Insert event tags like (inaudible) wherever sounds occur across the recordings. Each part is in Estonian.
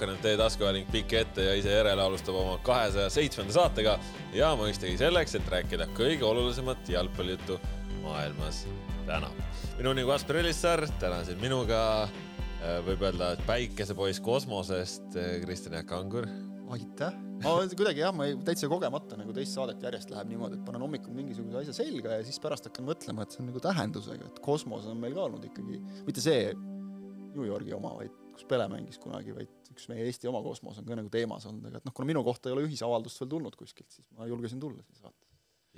Sokker.net taskuhääling pikk ette ja ise järele alustab oma kahesaja seitsmenda saatega ja mõistagi selleks, et rääkida kõige olulisemat jalgpallijuttu maailmas täna. minu nimi Kaspar Elissaar, täna siin minuga äh, võib öelda, et päikesepoiss kosmosest äh, Kristjan Jaak Angur. aitäh, ma kuidagi jah, ma ei, täitsa kogemata nagu teist saadet järjest läheb niimoodi, et panen hommikul mingisuguse asja selga ja siis pärast hakkan mõtlema, et see on nagu tähendusega, et kosmos on meil ka olnud ikkagi, mitte see New Yorgi oma, vaid kus Pele mängis kunagi, vaid üks meie Eesti oma kosmos on ka nagu teemas olnud, aga et noh, kuna minu kohta ei ole ühisavaldust veel tulnud kuskilt, siis ma julgesin tulla siia saate.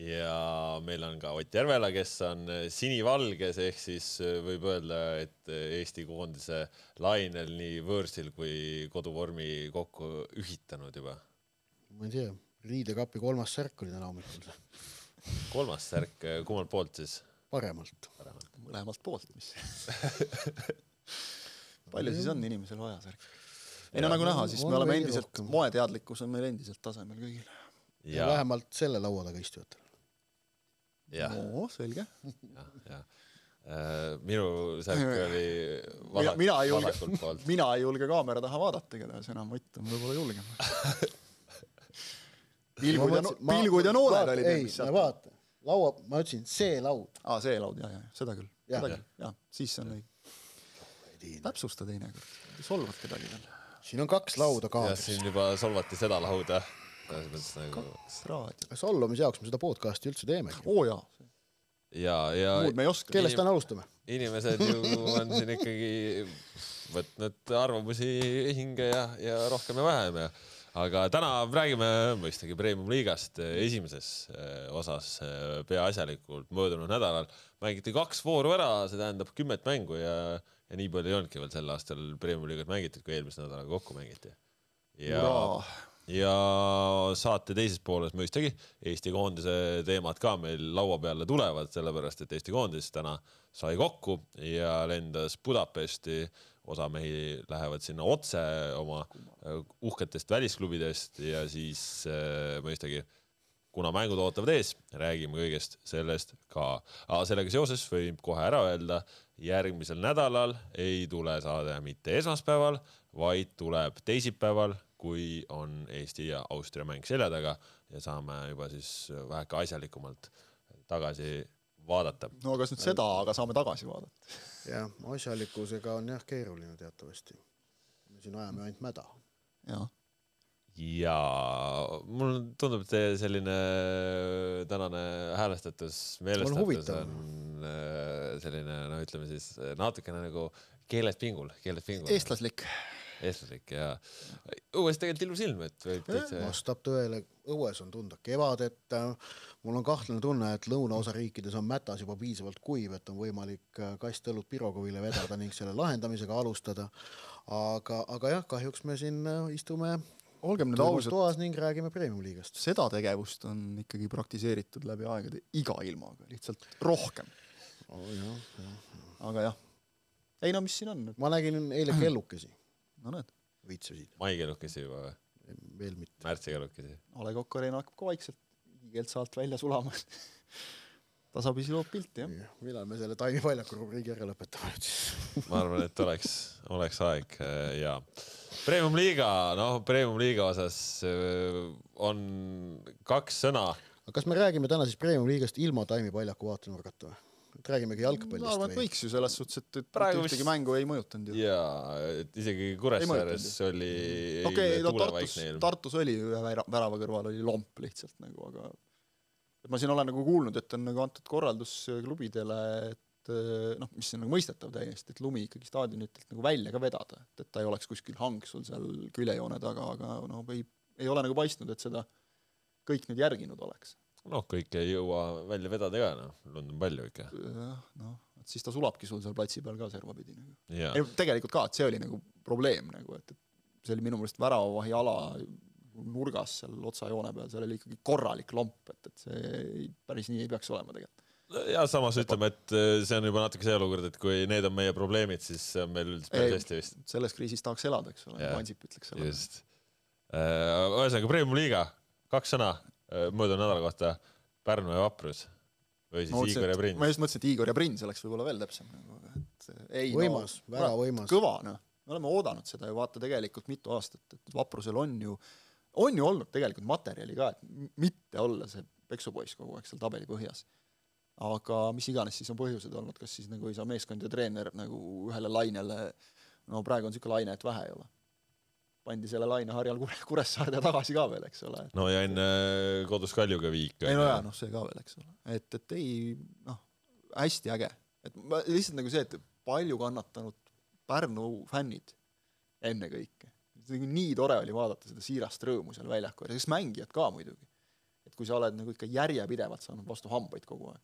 ja meil on ka Ott Järvela, kes on sinivalges, ehk siis võib öelda, et Eesti koondise lainel nii võõrsil kui koduvormi kokku ühitanud juba. ma ei tea, riidekapi kolmas särk oli täna hommikul. kolmas särk, kummalt poolt siis? paremalt, paremalt.. mõlemalt poolt, mis (laughs) palju siis on inimesel vaja särki? Ei no nagu näha, siis me oleme endiselt, moeteadlikkus on meil endiselt tasemel kõigil. ja vähemalt selle laua taga istujatel. no selge. jah, jah äh, minu särk oli vasak, mina ei julge, (laughs) mina ei julge kaamera taha vaadata, igatahes enam Ott on võib-olla julgem (laughs) pilgud ja, pilgud ja nooled olid mis sealt. vaata, laua, ma ütlesin see laud. aa, see laud, ja, ja, seda küll, seda küll, jah, siis on õige täpsusta teinekord, solvad kedagi veel. Siin on kaks lauda kaamris. siin juba solvati seda lauda. Nagu... kaks raadio. solvamise jaoks me seda podcast'i üldse teemegi. oo jaa. ja, ja. muud me ei oska. kellest täna alustame? inimesed ju on siin ikkagi võtnud arvamusi hinge ja, ja rohkem ja vähem ja aga täna räägime mõistagi Premium-liigast esimeses eh, osas eh, peaasjalikult. möödunud nädalal mängiti kaks vooru ära, see tähendab kümmet mängu ja, ja nii palju ei olnudki veel sel aastal Premium-liigat mängitud, kui eelmise nädalaga kokku mängiti. ja, ja saate teises pooles mõistagi Eesti koondise teemad ka meil laua peale tulevad, sellepärast et Eesti koondis täna sai kokku ja lendas Budapesti osa mehi lähevad sinna otse oma äh, uhketest välisklubidest ja siis äh, mõistagi kuna mängud ootavad ees, räägime kõigest sellest ka. aga sellega seoses võib kohe ära öelda, järgmisel nädalal ei tule saade mitte esmaspäeval, vaid tuleb teisipäeval, kui on Eesti ja Austria mäng selja taga ja saame juba siis väheke asjalikumalt tagasi vaadata. no kas nüüd seda, aga saame tagasi vaadata? Jah, asjalikkusega on jah keeruline teatavasti. me siin ajame ainult mäda. jah ja mul tundub, et selline tänane häälestatus, meelestatus on äh, selline, no ütleme siis natukene nagu keeled pingul, keeled pingul. eestlaslik eestlaslik ja õues tegelikult ilus ilm, et võib täitsa. vastab tõele, õues on tunda kevadet. mul on kahtlane tunne, et lõunaosa riikides on mätas juba piisavalt kuiv, et on võimalik kast õlut Pirogovile vedada ning selle lahendamisega alustada. aga, aga jah, kahjuks me siin istume olgem nüüd ausad, toas ning räägime premium-liigast. seda tegevust on ikkagi praktiseeritud läbi aegade iga ilmaga, lihtsalt rohkem oh,. Ja, ja. aga jah, ei no mis siin on? ma nägin eile kellukesi no näed. vitsasid. maikellukesi juba või? veel mitte. märtsikellukesi. A Le Coq Arena hakkab ka vaikselt hiigelt saalt välja sulama (laughs) tasapisi loob pilti, jah ja,. millal me selle Taimi Väljaku rubriigi ära lõpetame nüüd siis (laughs) ma arvan, et oleks, oleks aeg ja Premium-liiga, noh, Premium-liiga osas äh, on kaks sõna. aga kas me räägime täna siis Premium-liigast ilma Taimi Väljaku vaatenurgata või? Räägimegi jalgpallist. ma arvan, et võiks ju selles suhtes, et, et praegu ühtegi mängu ei mõjutanud ju. jaa, et isegi Kuressaares oli okei okay,, no Tartus, Tartus oli ühe värava kõrval oli lomp lihtsalt nagu, aga et ma siin olen nagu kuulnud, et on nagu antud korraldus klubidele, et noh, mis on nagu mõistetav täiesti, et lumi ikkagi staadionitelt nagu välja ka vedada, et, et ta ei oleks kuskil hang sul seal küljejoone taga, aga noh, ei, ei ole nagu paistnud, et seda kõik nüüd järginud oleks noh, kõike ei jõua välja vedada ka, noh, lund on palju ikka. jah, noh, et siis ta sulabki sul seal platsi peal ka servapidi nagu. ei, tegelikult ka, et see oli nagu probleem nagu, et, et see oli minu meelest väravavahi ala nurgas seal otsajoone peal, seal oli ikkagi korralik lomp, et, et see ei, päris nii ei peaks olema tegelikult ja samas ütleme, et äh, see on juba natuke see olukord, et kui need on meie probleemid, siis on meil päris hästi vist. selles kriisis tahaks elada, eks ole, Ansip ütleks selle. just. Äh, ühesõnaga Premium liiga, kaks sõna möödunud nädala kohta Pärnu ja Vaprus või siis mõtlesin, Igor ja Prins. ma just mõtlesin, et Igor ja Prins oleks võib-olla veel täpsem nagu, et ei võimas no,, väga võimas. kõva noh, me oleme oodanud seda ju vaata tegelikult mitu aastat, et Vaprusel on ju, on ju olnud tegelikult materjali ka, et mitte olla see peksupoiss kogu aeg seal tabeli põhjas. aga mis iganes siis on põhjused olnud, kas siis nagu ei saa meeskond ja treener nagu ühele lainele, no praegu on niisugune laine, et vähe ei ole pandi selle laine Harjal Kuressaarde tagasi ka veel, eks ole. no ja enne kodus Kaljuga viik. ei no jaa, noh, see ka veel, eks ole, et, et ei noh, hästi äge, et ma lihtsalt nagu see, et palju kannatanud Pärnu fännid ennekõike. nii tore oli vaadata seda siirast rõõmu seal väljakul ja siis mängijad ka muidugi. et kui sa oled nagu ikka järjepidevalt saanud vastu hambaid kogu aeg,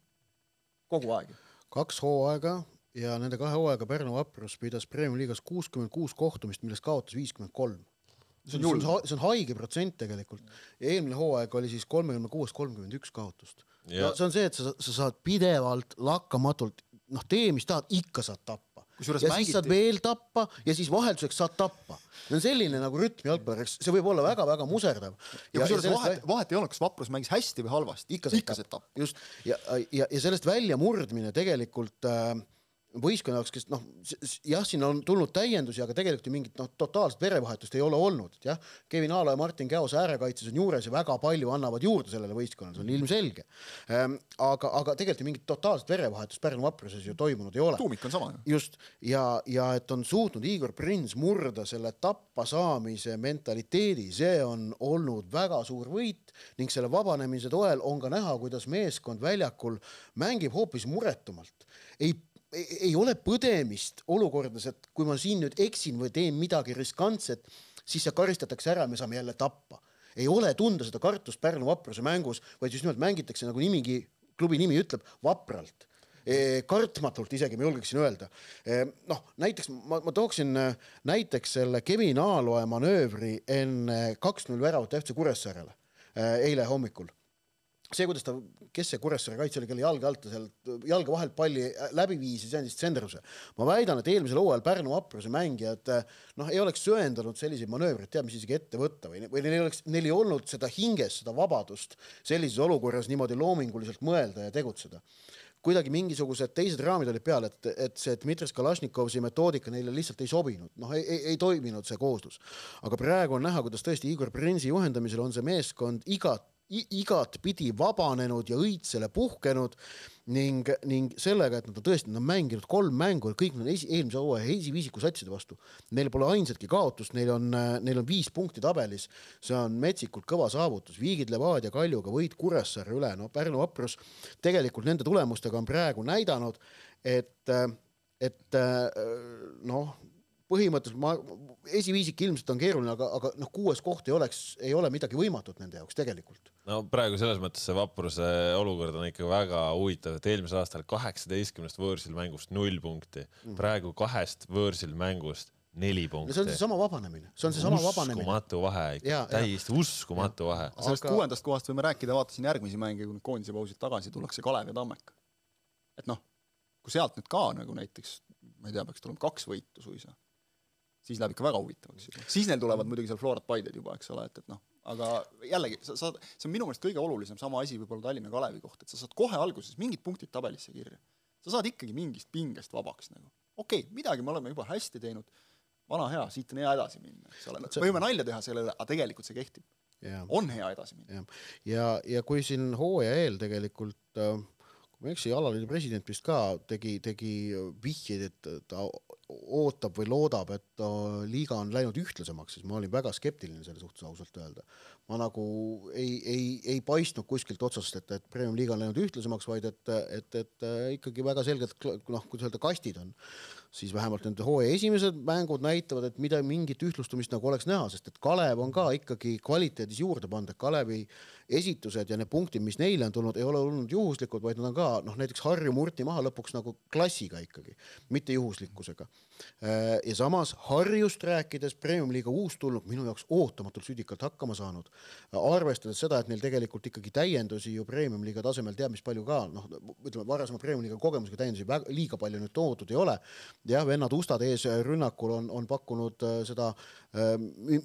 kogu aeg. kaks hooaega ja nende kahe hooaega Pärnu Vaprus pidas Premiumi liigas kuuskümmend kuus kohtumist, millest kaotas viiskümmend kolm. See on, see on, see on haige protsent tegelikult. eelmine hooaeg oli siis kolmekümne kuuest kolmkümmend üks kaotust. no see on see, et sa, sa saad pidevalt lakkamatult, noh, tee mis tahad, ikka saad tappa ja mängiti... siis saad veel tappa ja siis vahelduseks saad tappa. see on selline nagu rütm jalgpallis, see võib olla väga-väga muserdav. ja, ja kusjuures vahet, vahet ei olnud, kas Vaprus mängis hästi või halvasti, ikka, said tappa. just, ja, ja, ja sellest väljamurdmine tegelikult äh, võistkonna jaoks, kes noh, jah, siin on tulnud täiendusi, aga tegelikult ju mingit noh, totaalset verevahetust ei ole olnud, et jah, Kevin Aalo ja Martin Käos äärekaitses on juures ja väga palju annavad juurde sellele võistkonnale, see on ilmselge ehm,. aga, aga tegelikult ju mingit totaalset verevahetust Pärnu vapruses ju toimunud ei ole. tuumik on sama. just, ja, ja et on suutnud Igor Prins murda selle tappasaamise mentaliteedi, see on olnud väga suur võit ning selle vabanemise toel on ka näha, kuidas meeskond väljakul mängib hoopis muretumalt ei ei ole põdemist olukordades, et kui ma siin nüüd eksin või teen midagi riskantset, siis see karistatakse ära, me saame jälle tappa. ei ole tunda seda kartust Pärnu vapruse mängus, vaid just nimelt mängitakse nagu nimigi, klubi nimi ütleb, vapralt e, kartmatult isegi ma julgeksin öelda. E, noh, näiteks ma, ma tooksin e, näiteks selle Kevin Aaloe manöövri enne kaks-null väravat FC Kuressaarele eile hommikul see, kuidas ta, kes see Kuressaare kaitse oli, kelle jalge alt ta sealt jalge vahelt palli äh, läbi viis ja see andis tsendruse. ma väidan, et eelmisel hooajal Pärnu vapruse mängijad äh, noh, ei oleks söandanud selliseid manöövreid, teab mis isegi ette võtta või, või neil ei oleks, neil ei olnud seda hinges, seda vabadust sellises olukorras niimoodi loominguliselt mõelda ja tegutseda kuidagi mingisugused teised raamid olid peal, et, et see Dmitri Kalašnikovsi metoodika neile lihtsalt ei sobinud, noh, ei, ei, ei toiminud see kooslus. aga praegu on näha, kuidas tõesti Igor Prinsi juhendamisel on see meeskond igat igatpidi vabanenud ja õitsele puhkenud ning, ning sellega, et nad on tõesti, nad on mänginud kolm mängu, kõik nad esi, eelmise hooaja esiviisiku satside vastu. Neil pole ainsatki kaotust, neil on, neil on viis punkti tabelis. see on metsikult kõva saavutus, Viigid Levadia Kaljuga võit Kuressaare üle, no Pärnu vaprus tegelikult nende tulemustega on praegu näidanud, et, et noh põhimõtteliselt ma, esiviisik ilmselt on keeruline, aga, aga noh, kuues koht ei oleks, ei ole midagi võimatut nende jaoks tegelikult. no praegu selles mõttes see vapruse olukord on ikka väga huvitav, et eelmisel aastal kaheksateistkümnest võõrsil mängust null punkti mm., praegu kahest võõrsil mängust neli punkti. see on seesama vabanemine, see on seesama vabanemine. uskumatu vahe ikka, täiesti uskumatu vahe. sellest aga... kuuendast kohast võime rääkida, vaatasin järgmisi mänge, kui nüüd koondise pausilt tagasi tullakse, Kalev ja Tammeka. et noh, kui sealt nüüd ka nagu näiteks, ma ei tea, peaks tulema kaks võitu suisa siis läheb ikka väga huvitavaks juba. siis neil tulevad muidugi seal Florat Paided juba, eks ole, et, et noh, aga jällegi, sa saad, see on minu meelest kõige olulisem sama asi võib-olla Tallinna Kalevi kohta, et sa saad kohe alguses mingid punktid tabelisse kirja. sa saad ikkagi mingist pingest vabaks nagu. okei okay,, midagi me oleme juba hästi teinud, vana hea, siit on hea edasi minna, eks ole, võime nalja teha selle üle, aga tegelikult see kehtib. on hea edasi minna. ja, ja, ja kui siin hooaja eel tegelikult äh, kui ma ei eksi, alaliidu president vist ka tegi, tegi vihjeid, et ta ootab või loodab, et liiga on läinud ühtlasemaks, siis ma olin väga skeptiline selle suhtes ausalt öelda. ma nagu ei, ei, ei paistnud kuskilt otsast, et, et premium liiga on läinud ühtlasemaks, vaid et, et, et ikkagi väga selgelt noh, kuidas öelda, kastid on siis vähemalt nende hooaja esimesed mängud näitavad, et mida mingit ühtlustumist nagu oleks näha, sest et Kalev on ka ikkagi kvaliteedis juurde pannud, et Kalevi esitused ja need punktid, mis neile on tulnud, ei ole olnud juhuslikud, vaid nad on ka noh, näiteks Harju murti maha lõpuks nagu klassiga ikkagi, mitte juhuslikkusega. Äh, ja samas Harjust rääkides, premium-liiga uustulnuk minu jaoks ootamatult südikalt hakkama saanud, arvestades seda, et neil tegelikult ikkagi täiendusi ju premium-liiga tasemel teab mis palju ka noh, ütleme varasema premium-liiga kogemusega täiendusi väga, liiga palju nüüd toodud ei ole. Jah, vennad Ustad eesrünnakul on, on pakkunud äh, seda äh,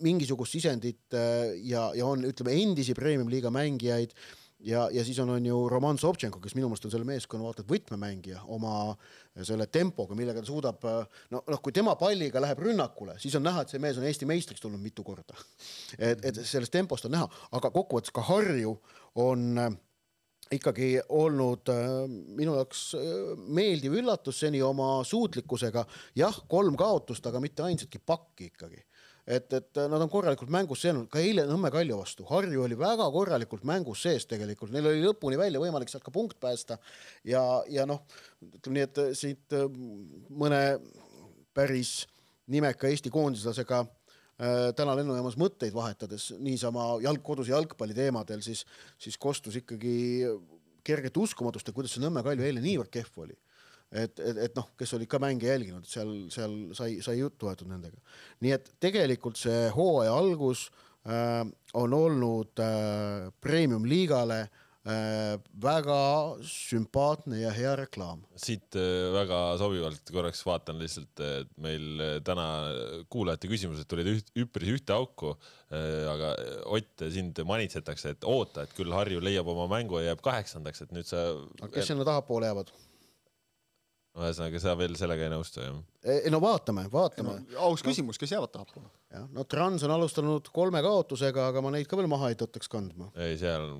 mingisugust sisendit äh, ja, ja on, ütleme, endisi premium-liiga mängijaid ja, ja siis on, on ju Roman Sobtšenko, kes minu meelest on selle meeskonna vaata et võtmemängija oma selle tempoga, millega ta suudab no, noh, kui tema palliga läheb rünnakule, siis on näha, et see mees on Eesti meistriks tulnud mitu korda. et, et sellest tempost on näha, aga kokkuvõttes ka Harju on äh, ikkagi olnud äh, minu jaoks äh, meeldiv üllatus seni oma suutlikkusega. jah, kolm kaotust, aga mitte ainsatki pakki ikkagi et, et nad on korralikult mängus sees olnud, ka eile Nõmme Kalju vastu, Harju oli väga korralikult mängus sees tegelikult, neil oli lõpuni välja võimalik sealt ka punkt päästa. Ja, ja noh, ütleme nii, et siit äh, mõne päris nimeka Eesti koondislasega äh, täna lennujaamas mõtteid vahetades niisama jalg, koduse jalgpalli teemadel, siis, siis kostus ikkagi kerget uskumatust, et kuidas see Nõmme Kalju eile niivõrd kehv oli et, et, et noh, kes olid ka mänge jälginud, seal, seal sai, sai juttu aetud nendega. nii et tegelikult see hooaja algus äh, on olnud äh, premium-liigale äh, väga sümpaatne ja hea reklaam. siit äh, väga sobivalt korraks vaatan lihtsalt, et meil äh, täna kuulajate küsimused tulid üht, üpris ühte auku. Äh, aga Ott, sind manitsetakse, et oota, et küll Harju leiab oma mängu ja jääb kaheksandaks, et nüüd sa. kes sinna tahapoole jäävad? Ühesõnaga, sa veel sellega ei nõustu, jah? ei no vaatame, vaatame no,. aus küsimus, kes jäävad tahapoole? jah, no Trans on alustanud kolme kaotusega, aga ma neid ka veel maha ei tõttaks kandma. ei, seal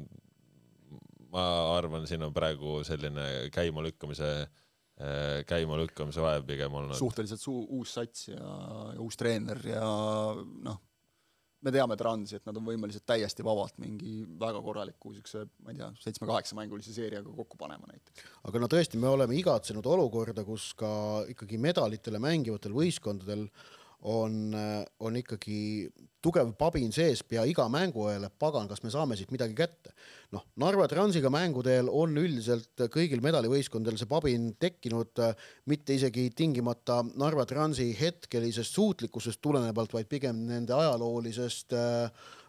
ma arvan, siin on praegu selline käimalükkamise, äh, käimalükkamise vaev pigem olnud. suhteliselt suu-, uus sats ja, ja uus treener ja noh me teame Transi, et nad on võimelised täiesti vabalt mingi väga korraliku niisuguse, ma ei tea, seitsme-kaheksamängulise seeriaga kokku panema näiteks. aga no tõesti, me oleme igatsenud olukorda, kus ka ikkagi medalitele mängivatel võistkondadel on, on ikkagi tugev pabin sees pea iga mängu ajal, et pagan, kas me saame siit midagi kätte. noh, Narva Transiga mängudel on üldiselt kõigil medalivõistkondadel see pabin tekkinud mitte isegi tingimata Narva Transi hetkelisest suutlikkusest tulenevalt, vaid pigem nende ajaloolisest äh, Äh,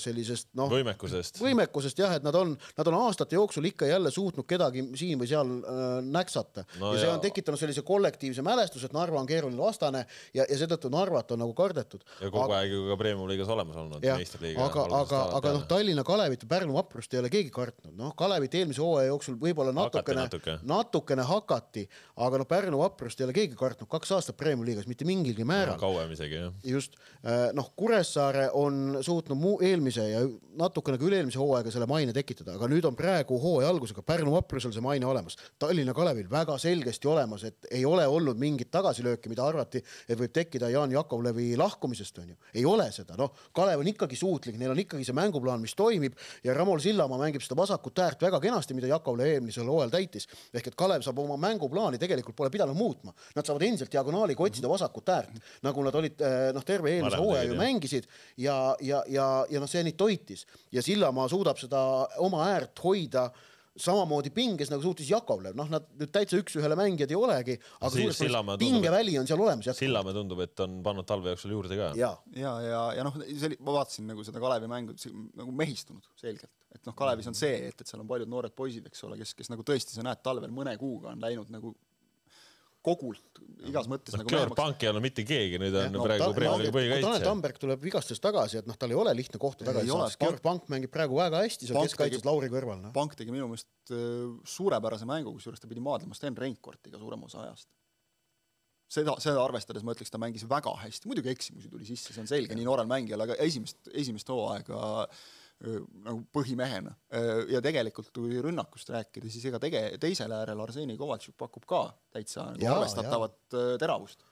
sellisest noh, võimekusest, võimekusest jah, et nad on, nad on aastate jooksul ikka jälle suutnud kedagi siin või seal äh, näksata no ja see ja... on tekitanud sellise kollektiivse mälestuse, et Narva on keeruline vastane ja, ja seetõttu Narvat on nagu kardetud. ja kogu aga... aeg ju ka Premium-liigas olemas olnud. aga, aga, aga noh, Tallinna Kalevit ja Pärnu Vaprust ei ole keegi kartnud, noh, Kalevit eelmise hooaja jooksul võib-olla natukene, natuke. natukene hakati, aga noh, Pärnu Vaprust ei ole keegi kartnud kaks aastat Premium-liigas mitte mingilgi määral. kauem isegi jah. just, äh, noh, Kuressaare on suutnud muu eelmise ja natukene ka üle-eelmise hooaega selle maine tekitada, aga nüüd on praegu hooaja algusega Pärnu vaprusel see maine olemas. Tallinna Kalevil väga selgesti olemas, et ei ole olnud mingit tagasilööki, mida arvati, et võib tekkida Jaan Jakovlevi lahkumisest, onju. ei ole seda, noh, Kalev on ikkagi suutlik, neil on ikkagi see mänguplaan, mis toimib ja Ramol Sillamaa mängib seda vasakut äärt väga kenasti, mida Jakovlev eelmisel hooajal täitis. ehk et Kalev saab oma mänguplaani tegelikult pole pidanud muutma, nad saavad endiselt diagonaaliga otsida vasakut äärt, nagu nad olid eh, noh, terve eelmise hooaja ju mängisid ja, ja, ja ja noh, see neid toitis ja Sillamaa suudab seda oma äärt hoida samamoodi pinges nagu suutis Jakovlev, noh, nad nüüd täitsa üks-ühele mängijad ei olegi, aga suures plaanis pingeväli on seal olemas. Sillamäe tundub, et on pannud talve jooksul juurde ka. ja, ja, ja, ja noh, see oli, ma vaatasin nagu seda Kalevi mängu, nagu mehistunud selgelt, et noh, Kalevis on see, et, et seal on paljud noored poisid, eks ole, kes, kes nagu tõesti, sa näed, talvel mõne kuuga on läinud nagu kogult igas mõttes no, nagu Pank ei ole mitte keegi, nüüd on no, praegu Premiumi liiga põhikaitsja. Tanel Tamberg tuleb vigastest tagasi, et noh, tal ei ole lihtne kohta tagasi saada, Pank mängib praegu väga hästi seal keskkaitses Lauri kõrval no.. Pank tegi minu meelest äh, suurepärase mängu, kusjuures ta pidi maadlema Sten Reinkortiga suurema osa ajast. seda, seda arvestades ma ütleks, ta mängis väga hästi, muidugi eksimusi tuli sisse, see on selge, nii noorel mängijal, aga esimest, esimest hooaega äh, nagu põhimehena. ja tegelikult, kui rünnakust rääkida, siis ega tege-, teisel äärel Arseni Kovatšuk pakub ka täitsa nagu arvestatavat ja. teravust.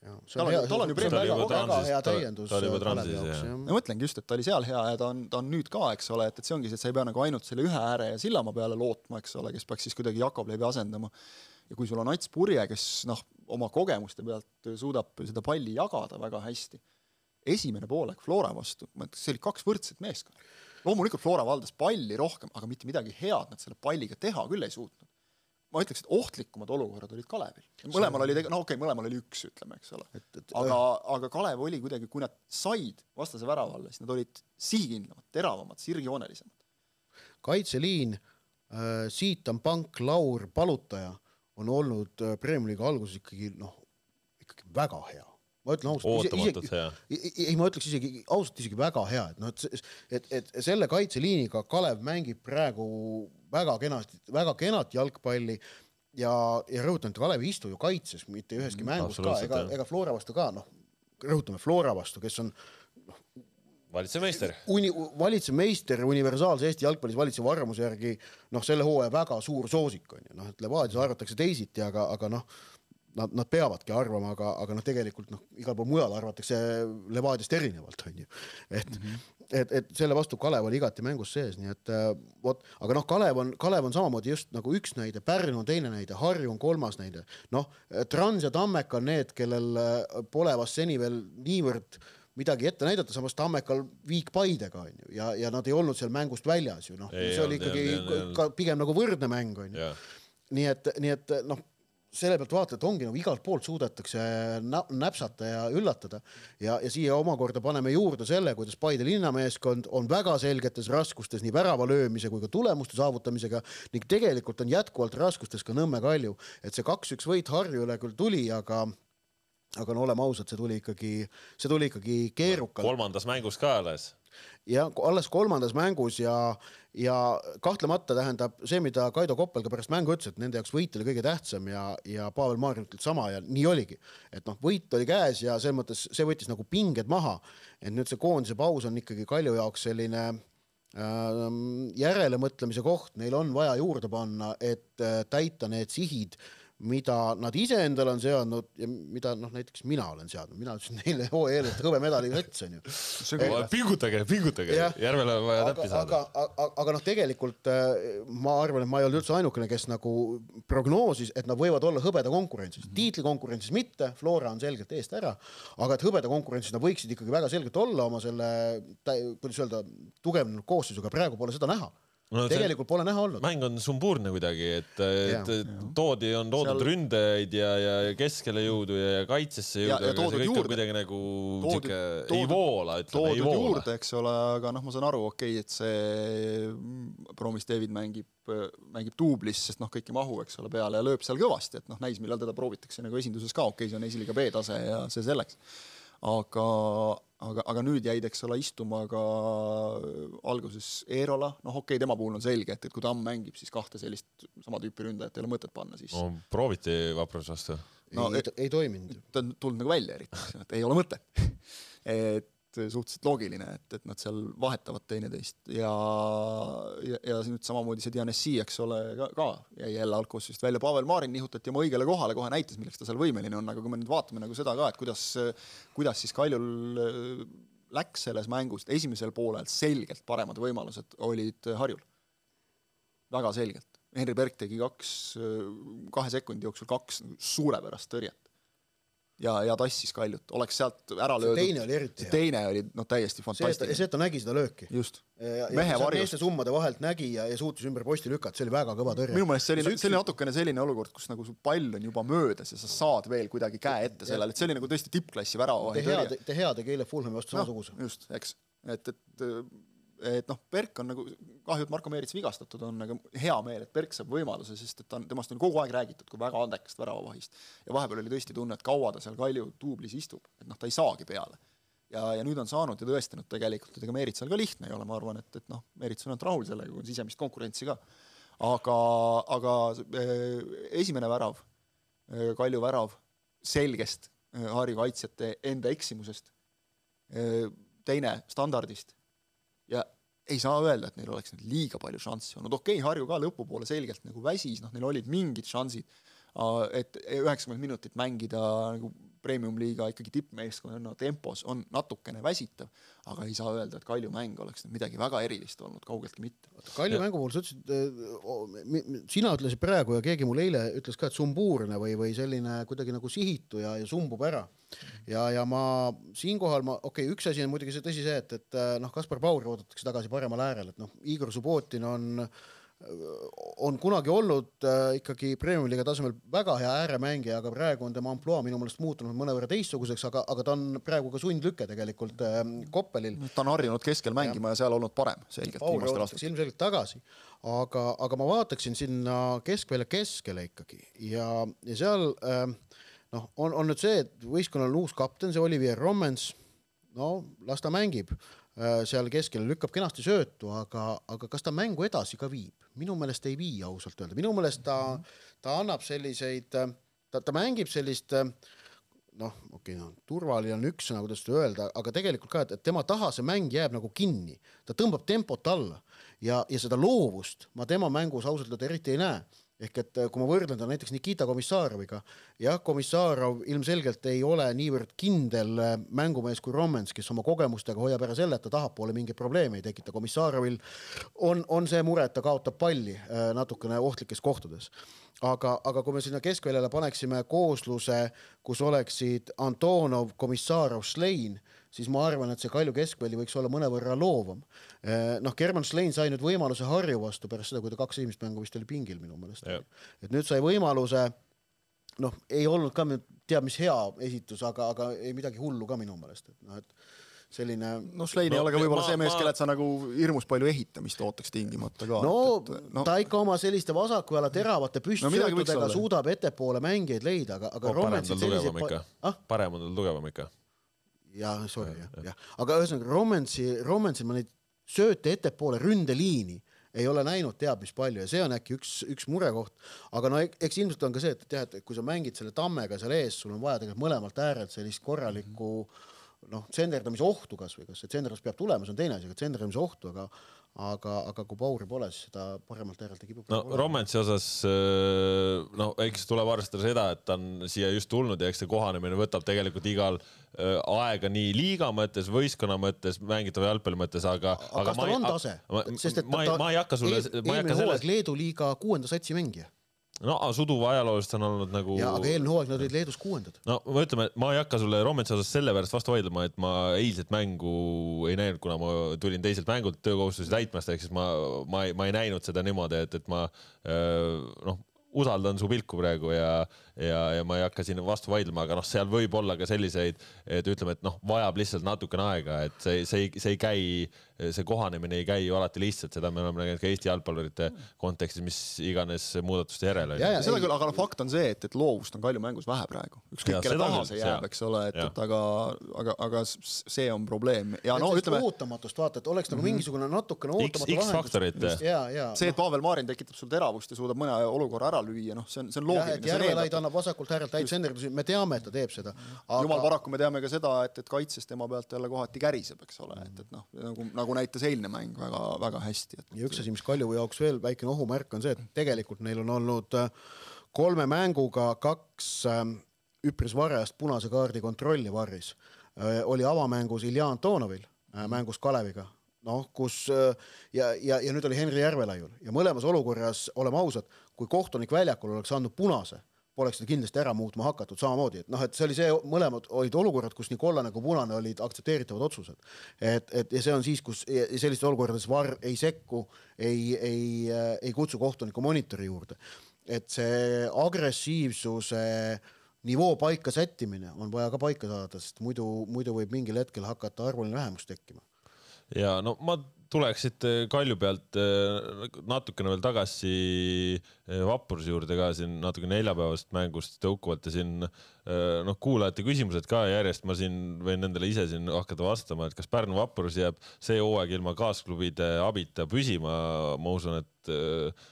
tal on, tal on ju väga, väga hea täiendus. ta oli juba transis, jah. ma mõtlengi just, et ta oli seal hea ja ta on, ta on nüüd ka, eks ole, et, et see ongi see, et sa ei pea nagu ainult selle ühe ääre ja Sillamaa peale lootma, eks ole, kes peaks siis kuidagi Jakovlevi asendama. ja kui sul on Ats Purje, kes noh, oma kogemuste pealt suudab seda palli jagada väga hästi, esimene poolek Flora vastu, ma ütleks, see oli kaks võrdset meeskonda loomulikult Flora valdas palli rohkem, aga mitte midagi head nad selle palliga teha küll ei suutnud. ma ütleks, et ohtlikumad olukorrad olid Kalevil. mõlemal oli tege-, no okei okay,, mõlemal oli üks, ütleme, eks ole. aga, aga Kalev oli kuidagi, kui nad said vastase värava alla, siis nad olid sihikindlamad, teravamad, sirgjoonelisemad. kaitseliin äh,, Siitam, Pank, Laur, Palutaja on olnud äh, Premiumi liiga alguses ikkagi noh, ikkagi väga hea ma ütlen ausalt. ei, ma ütleks isegi ausalt isegi väga hea, et noh, et, et, et selle kaitseliiniga Kalev mängib praegu väga kenasti, väga kenat jalgpalli ja, ja rõhutan, et Kalev ei istu ju kaitses mitte üheski mm, mängus ka, ega, ega Flora vastu ka, noh, rõhutame Flora vastu, kes on noh, valitsev meister. Uni-, valitsev meister universaalse Eesti jalgpallis valitseva arvamuse järgi noh, selle hooaja väga suur soosik on ju, noh, et Levadias arvatakse teisiti, aga, aga noh, nad, nad peavadki arvama, aga, aga noh, tegelikult noh, igal pool mujal arvatakse Levadiast erinevalt, on ju. et mm, -hmm. et, et selle vastu Kalev oli igati mängus sees, nii et äh, vot, aga noh, Kalev on, Kalev on samamoodi just nagu üks näide, Pärnu on teine näide, Harju on kolmas näide. noh, Trans ja Tammeka on need, kellel äh, pole vast seni veel niivõrd midagi ette näidata, samas Tammekal viik Paidega on ju ja, ja nad ei olnud seal mängust väljas ju noh, see oli ikkagi ka pigem nagu võrdne mäng on ju. nii et, nii et noh, selle pealt vaatad, et ongi nagu igalt poolt suudetakse näpsata ja üllatada. Ja, ja siia omakorda paneme juurde selle, kuidas Paide linnameeskond on väga selgetes raskustes nii värava löömise kui ka tulemuste saavutamisega ning tegelikult on jätkuvalt raskustes ka Nõmme Kalju, et see kaks-üks võit Harjule küll tuli, aga aga no oleme ausad, see tuli ikkagi, see tuli ikkagi keerukalt. kolmandas mängus ka alles. Ja alles kolmandas mängus ja, ja kahtlemata tähendab see, mida Kaido Koppel ka pärast mängu ütles, et nende jaoks võit oli kõige tähtsam ja, ja Pavel Maarja ütles sama ja nii oligi. et noh, võit oli käes ja selles mõttes see võttis nagu pinged maha. et nüüd see koondise paus on ikkagi Kalju jaoks selline äh, järelemõtlemise koht, neil on vaja juurde panna, et äh, täita need sihid mida nad ise endale on seadnud ja mida noh, näiteks mina olen seadnud, mina ütlesin neile hooaja eelnevalt hõbemedali võts onju. pingutage, pingutage, järvele on vaja täppi saada. aga, aga, aga noh, tegelikult äh, ma arvan, et ma ei olnud üldse ainukene, kes nagu prognoosis, et nad võivad olla hõbeda konkurentsis, mhm. tiitlikonkurentsis mitte, Flora on selgelt eest ära, aga et hõbeda konkurentsis nad võiksid ikkagi väga selgelt olla oma selle, kuidas öelda, tugevnenud koosseisuga, praegu pole seda näha no, tegelikult pole näha olnud. mäng on sumbuurne kuidagi, et, et ja, toodi, on toodud Seal... ründajaid ja, ja keskele jõudu ja, ja kaitsesse jõudu, aga see kõik juurde. on kuidagi nagu sihuke ei voola, ütleme, ei voola. juurde, eks ole, aga noh, ma saan aru, okei okay,, et see Promis David mängib, mängib duublis, sest noh, kõik ei mahu, eks ole, peale ja lööb seal kõvasti, et noh, näis, millal teda proovitakse nagu esinduses ka, okei okay,, see on esiliiga B-tase ja see selleks. aga, aga, aga nüüd jäid, eks ole, istuma ka alguses Eerola, noh okei okay,, tema puhul on selge, et, et kui Tamm mängib, siis kahte sellist sama tüüpi ründajat ei ole mõtet panna siis no,. prooviti Vaprus vastu? no ei, ei, ei toiminud. ta on tulnud nagu välja eriti, et ei ole mõtet (laughs) et suhteliselt loogiline, et, et nad seal vahetavad teineteist ja, ja, ja nüüd samamoodi see Dianessi, eks ole, ka, ka jäi jälle algkoosseisusest välja, Pavel Marin nihutati oma õigele kohale, kohe näitas, milleks ta seal võimeline on, aga kui me nüüd vaatame nagu seda ka, et kuidas, kuidas siis Kaljul äh, läks selles mängus, esimesel poolel selgelt paremad võimalused olid Harjul. väga selgelt. Henri Berg tegi kaks, kahe sekundi jooksul kaks suurepärast tõrjet ja, ja tassis Kaljut, oleks sealt ära löödud. teine oli eriti hea. teine oli noh, täiesti fantastiline. see, et ta nägi seda lööki. just. mehe varjust. summade vahelt nägi ja, ja suutis ümber posti lükata, see oli väga kõva tõrje. minu meelest see oli, see oli natukene selline olukord, kus nagu su pall on juba möödas ja sa saad veel kuidagi käe ette sellele, et see oli nagu tõesti tippklassi väravavahi tõrje. De Gea tegi eile Fulhami vastu samasuguse no,. just, eks, et, et et noh, Berk on nagu, kahju, et Marko Meerits vigastatud on, aga hea meel, et Berk saab võimaluse, sest et ta on, temast on kogu aeg räägitud kui väga andekast väravavahist. ja vahepeal oli tõesti tunne, et kaua ta seal Kalju duublis istub, et noh, ta ei saagi peale. ja, ja nüüd on saanud ja tõestanud tegelikult, et ega Meeritsal ka lihtne ei ole, ma arvan, et, et noh, Meerits on ainult rahul sellega, kui on sisemist konkurentsi ka. aga, aga eh, esimene värav, eh, Kalju värav selgest eh, Harju kaitsjate enda eksimusest, teine standardist ja ei saa öelda, et neil oleks nüüd liiga palju šansse olnud, okei okay,, Harju ka lõpupoole selgelt nagu väsis, noh, neil olid mingid šansid, et üheksakümmend minutit mängida nagu premium-liiga ikkagi tippmeeskonna tempos on natukene väsitav, aga ei saa öelda, et Kalju mäng oleks nüüd midagi väga erilist olnud, kaugeltki mitte. Kalju ja. mängu puhul sa ütlesid, äh, sina ütlesid praegu ja keegi mulle eile ütles ka, et sumbuurne või, või selline kuidagi nagu sihitu ja, ja sumbub ära ja, ja ma siinkohal ma, okei okay,, üks asi on muidugi see tõsi see, et, et noh, Kaspar Pauri oodatakse tagasi paremal äärel, et noh, Igor Subbotin on äh, on kunagi olnud äh, ikkagi premium-liiga tasemel väga hea ääremängija, aga praegu on tema ampluaa minu meelest muutunud mõnevõrra teistsuguseks, aga, aga ta on praegu ka sundlüke tegelikult äh, Koppelil. ta on harjunud keskel mängima ja, ja seal olnud parem selgelt viimastel aastatel. ilmselgelt tagasi, aga, aga ma vaataksin sinna keskvälja keskele ikkagi ja, ja seal äh, noh, on, on nüüd see, et võistkonnal on uus kapten, see Olivier Rommens, no las ta mängib äh, seal keskel, lükkab kenasti söötu, aga, aga kas ta mängu edasi ka viib? Minu meelest ei vii ausalt öelda, minu meelest ta, ta annab selliseid, ta, ta mängib sellist noh, okei okay,, no turvaline on üks sõna, kuidas seda öelda, aga tegelikult ka, et tema taha see mäng jääb nagu kinni, ta tõmbab tempot alla ja, ja seda loovust ma tema mängus ausalt öelda eriti ei näe ehk et äh, kui ma võrdlen ta näiteks Nikita Komissaroviga, jah, Komissarov ilmselgelt ei ole niivõrd kindel äh, mängumees kui Rommens, kes oma kogemustega hoiab ära selle, et ta tahapoole mingeid probleeme ei tekita. Komissarovil on, on see mure, et ta kaotab palli äh, natukene ohtlikes kohtades. aga, aga kui me sinna keskväljale paneksime koosluse, kus oleksid Antonov, Komissarov, Schlein siis ma arvan, et see Kalju keskväli võiks olla mõnevõrra loovam. Eh, noh, German Schlein sai nüüd võimaluse Harju vastu pärast seda, kui ta kaks esimest mängu vist oli pingil minu meelest. et nüüd sai võimaluse, noh, ei olnud ka teab mis hea esitus, aga, aga ei midagi hullu ka minu meelest, et noh, et selline no Schlein ei no, ole ka võib-olla see mees, kellelt sa nagu hirmus palju ehitamist ootaks tingimata ka. no, no ta ikka oma selliste vasaku jala teravate püstsöötudega no, suudab ettepoole mängijaid leida, aga, aga oh, Rometsil selliseid ah? parem on tal tugevam ikka jah, sorry jah, jah, aga ühesõnaga Romansi, Romansil ma neid sööte ettepoole ründeliini ei ole näinud teab mis palju ja see on äkki üks, üks murekoht. aga no eks ilmselt on ka see, et jah, et kui sa mängid selle tammega seal ees, sul on vaja tegelikult mõlemalt äärelt sellist korralikku noh, tsenderdamise ohtu kasvõi, kas see tsenderdamine peab tulema, see on teine asi, aga tsenderdamise ohtu, aga aga, aga kui Pauri pole, siis seda paremalt äärelt ei kipu. no Romentsi osas äh, no eks tuleb arvestada seda, et ta on siia just tulnud ja eks see kohanemine võtab tegelikult igal äh, aega nii liiga mõttes, võistkonna mõttes, mängitava jalgpalli mõttes, aga. aga kas tal on tase? sest et ma, ta, ma ei hakka sulle. eelmine hooaeg Leedu liiga kuuenda satsi mängija no suduva ajalooliselt on olnud nagu. ja, aga eelmine hooaeg nad olid Leedus kuuendad. no ma ütleme, ma ei hakka sulle Rometsi osas sellepärast vastu vaidlema, et ma eilset mängu ei näinud, kuna ma tulin teiselt mängult töökohustusi täitmast, ehk siis ma, ma ei, ma ei näinud seda niimoodi, et, et ma noh, usaldan su pilku praegu ja, ja, ja ma ei hakka siin vastu vaidlema, aga noh, seal võib olla ka selliseid, et ütleme, et noh, vajab lihtsalt natukene aega, et see, see ei, see ei käi see kohanemine ei käi ju alati lihtsalt, seda me oleme näinud ka Eesti jalgpallurite kontekstis, mis iganes muudatuste järel on. seda küll, aga fakt on see, et, et loovust on Kalju mängus vähe praegu, ükskõik kelle taha see jääb, eks ole, et, et aga, aga, aga see on probleem ja no ütleme. ootamatust vaata, et oleks nagu -hmm. mingisugune natukene ootamatu X-faktorit. see, et Pavel Marin tekitab sul teravust ja suudab mõne olukorra ära lüüa, noh, see on, see on loogiline. Järvelaid annab vasakult äärelt häid senderdusi, me teame, et ta teeb seda. Aga.... jumal paraku me teame ka seda, et, et kaitses tema pealt jälle kohati käriseb, eks ole, et, et noh, nagu, nagu näitas eilne mäng väga-väga hästi et.... ja üks asi, mis Kalju jaoks veel väikene ohumärk on see, et tegelikult neil on olnud äh, kolme mänguga kaks ähm, üpris varajast punase kaardi kontrolli varris. Äh, oli avamängus Ilja Antonovil, äh, mängus Kaleviga, noh, kus ja, ja, ja nüüd oli Henri Järvelaiul. Ja mõlemas olukorras, oleme ausad, kui kohtunik väljakul oleks andnud punase poleks seda kindlasti ära muutma hakatud samamoodi, et noh, et see oli see, mõlemad olid olukorrad, kus nii kollane kui punane olid aktsepteeritavad otsused. et, et ja see on siis, kus sellistes olukordades VAR ei sekku, ei, ei, ei kutsu kohtunikku monitori juurde. et see agressiivsuse nivoo paika sättimine on vaja ka paika saada, sest muidu, muidu võib mingil hetkel hakata arvuline vähemus tekkima. ja no ma tuleks siit äh, Kalju pealt äh, natukene veel tagasi äh, Vapruse juurde ka siin natuke neljapäevast mängust tõukuvalt ja siin noh, kuulajate küsimused ka järjest, ma siin võin nendele ise siin hakata vastama, et kas Pärnu Vaprus jääb see hooaeg ilma kaasklubide abita püsima, ma usun, et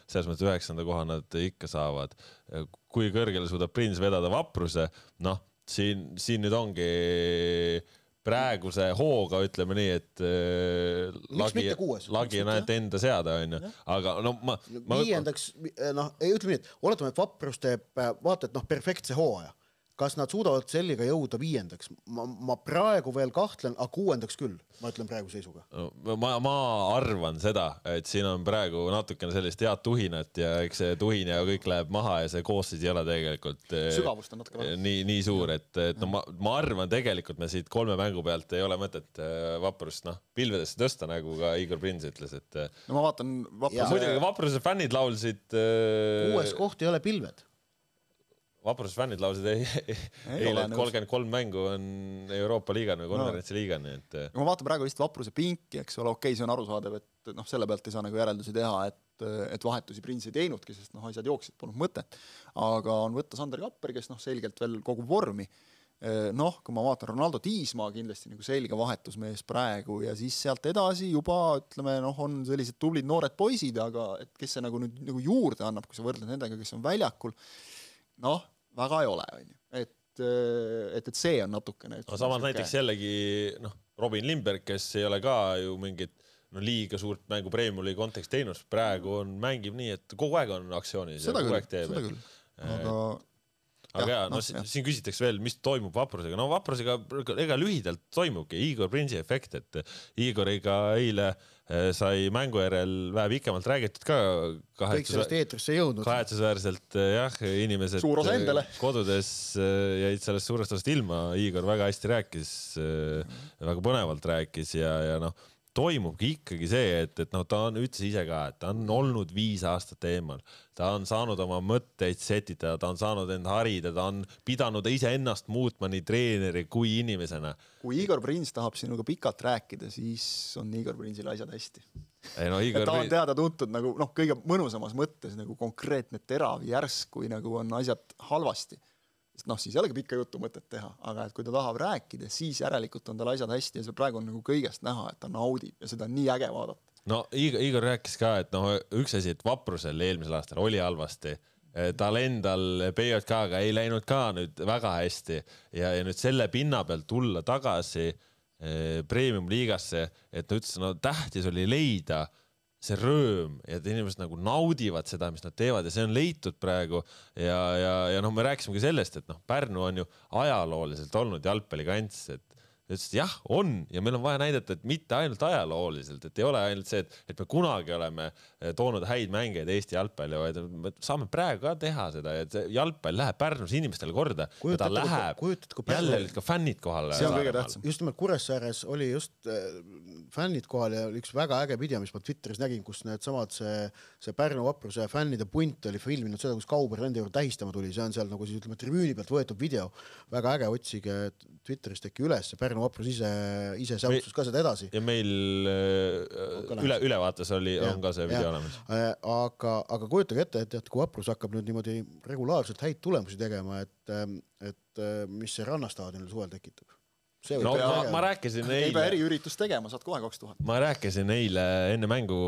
selles mõttes üheksanda koha nad ikka saavad. kui kõrgele suudab Prins vedada Vapruse, noh, siin, siin nüüd ongi praeguse hooga ütleme nii, et äh, lagi, lagi on ainult enda seada, onju, aga no ma, ma. viiendaks, noh, ütleme nii, et oletame, et Vaprus teeb vaata et noh, perfektse hooaja kas nad suudavad Selliga jõuda viiendaks? ma, ma praegu veel kahtlen, aga kuuendaks küll, ma ütlen praeguse seisuga no,. ma, ma arvan seda, et siin on praegu natukene sellist head tuhinat ja eks see tuhin ja kõik läheb maha ja see koosseis ei ole tegelikult eh, sügavust on natuke vähem. nii, nii suur, et, et no ma, ma arvan, tegelikult me siit kolme mängu pealt ei ole mõtet eh, Vaprust noh, pilvedesse tõsta, nagu ka Igor Prins ütles, et. Eh, no ma vaatan Vapruse. muidugi Vapruse fännid laulsid. kuues koht ei ole pilved vapruse fännid laulsid (laughs) eile, et kolmkümmend kolm mängu on Euroopa liiga või konverentsi no. liiga, nii et. kui ma vaatan praegu lihtsalt vapruse pinki, eks ole, okei okay,, see on arusaadav, et noh, selle pealt ei saa nagu järeldusi teha, et et vahetusi Prins ei teinudki, sest noh, asjad jooksid, polnud mõtet. aga on võtta Sander Kapper, kes noh, selgelt veel kogub vormi noh, kui ma vaatan Ronaldo Tiismaa kindlasti nagu selge vahetusmees praegu ja siis sealt edasi juba ütleme noh, on sellised tublid noored poisid, aga et kes see nagu nüüd nagu juurde annab, kui sa võrdled nendega, kes on väljakul, noh, väga ei ole, on ju, et et, et see on natukene. no samas näiteks jällegi noh, Robin Lindberg, kes ei ole ka ju mingit no liiga suurt mängu Premiumi kontekst teinud, praegu on, mängib nii, et kogu aeg on aktsioonis. seda küll, seda küll, aga aga jaa, no, no siin küsitakse veel, mis toimub Vaprusega, no Vaprusega ega lühidalt toimubki Igor Prinsi efekt, et Igoriga eile eh, sai mängu järel vähe pikemalt räägitud ka. kõik sellest eetrisse jõudnud. kahetsusväärselt eh, jah, inimesed eh, kodudes jäid sellest suurest osast ilma, Igor väga hästi rääkis, väga põnevalt rääkis ja, ja noh toimubki ikkagi see, et, et noh, ta on, ütles ise ka, et ta on olnud viis aastat eemal, ta on saanud oma mõtteid setitada, ta on saanud end harida, ta on pidanud iseennast muutma nii treeneri kui inimesena. kui Igor Prins tahab sinuga pikalt rääkida, siis on Igor Prinsil asjad hästi. no Igor. ta on teada-tuntud nagu noh, kõige mõnusamas mõttes nagu konkreetne terav järsk, kui nagu on asjad halvasti sest noh, siis ei olegi pikka juttu mõtet teha, aga et kui ta tahab rääkida, siis järelikult on tal asjad hästi ja see praegu on nagu kõigest näha, et ta naudib ja seda on nii äge vaadata. no Igor, Igor rääkis ka, et noh, üks asi, et Vaprusel eelmisel aastal oli halvasti tal endal BJK-ga ei läinud ka nüüd väga hästi ja, ja nüüd selle pinna pealt tulla tagasi eh, premium-liigasse, et ta ütles, no tähtis oli leida see rõõm ja et inimesed nagu naudivad seda, mis nad teevad ja see on leitud praegu ja, ja, ja noh, me rääkisime ka sellest, et noh, Pärnu on ju ajalooliselt olnud jalgpallikants, et ta ütles, et jah, on ja meil on vaja näidata, et mitte ainult ajalooliselt, et ei ole ainult see, et, et me kunagi oleme eh, toonud häid mängijaid Eesti jalgpalli, vaid me saame praegu ka teha seda et jalgpall läheb Pärnus inimestele korda. ta läheb, jälle olid ka fännid kohal. see on kõige tähtsam. just nimelt Kuressaares oli just äh, fännid kohal ja üks väga äge video, mis ma Twitteris nägin, kus needsamad see, see Pärnu vapruse fännide punt oli filminud seda, kus Kauber nende juurde tähistama tuli, see on seal nagu siis ütleme tribüüni pealt võetud video, väga äge, otsige Twitterist äkki üles, Pärnu vaprus ise, ise säutus ka seda edasi. ja meil äh, üle, ülevaates oli, on ka see video olemas. Äh, aga, aga kujutage ette, et, et kui vaprus hakkab nüüd niimoodi regulaarselt häid tulemusi tegema, et, ähm, et äh, mis see rannastaadionil suvel tekitab no ma, ma rääkisin eile. ei pea eriüritust tegema, saad kohe kaks tuhat. ma rääkisin eile enne mängu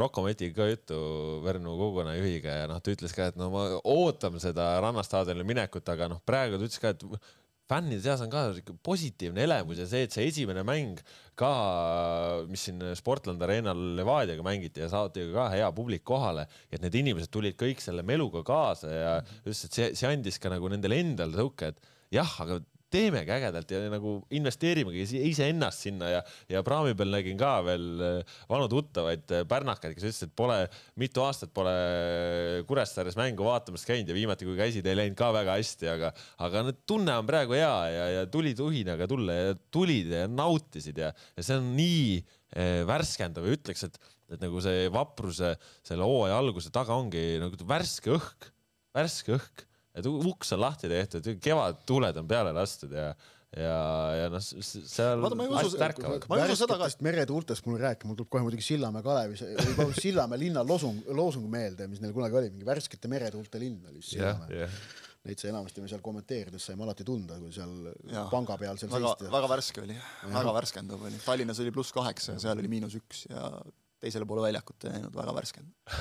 Rocco Metiga ka juttu Pärnu kogukonnajuhiga ja noh, ta ütles ka, et no ma ootan seda rannastaadionile minekut, aga noh, praegu ta ütles ka, et fännide seas on ka positiivne elamus ja see, et see esimene mäng ka, mis siin Sportland Arenal Levadiaga mängiti ja saati ka hea publik kohale, et need inimesed tulid kõik selle meluga kaasa ja just, et see, see andis ka nagu nendele endale tõuke, et jah, aga teemegi ägedalt ja nagu investeerimegi iseennast sinna ja, ja praami peal nägin ka veel äh, vanu tuttavaid äh, pärnakaid, kes ütlesid, et pole, mitu aastat pole Kuressaares mängu vaatamas käinud ja viimati, kui käisid, ei läinud ka väga hästi, aga, aga nüüd tunne on praegu hea ja, ja tulid uhinaga tulla ja tulid ja nautisid ja, ja see on nii värskendav ja ütleks, et, et nagu see vapruse selle hooaja alguse taga ongi nagu värske õhk, värske õhk et uks on lahti tehtud, kevadtuuled on peale lastud ja ja, ja noh, seal asjad ärkavad. ma ei usu seda ka. meretuultest mul rääkima, mul tuleb kohe muidugi Sillamäe Kalevi, Sillamäe linna loosung, loosung meelde, mis neil kunagi oli, mingi värskete meretuulte linn oli Sillamäe yeah,. Yeah. Neid sai enamasti me seal kommenteerides saime alati tunda, kui seal ja, panga peal seal väga, seisti. väga värske oli, väga värskendav oli. Tallinnas oli pluss kaheksa ja seal oli miinus üks ja teisele poole väljakut ei näinud, väga värskendav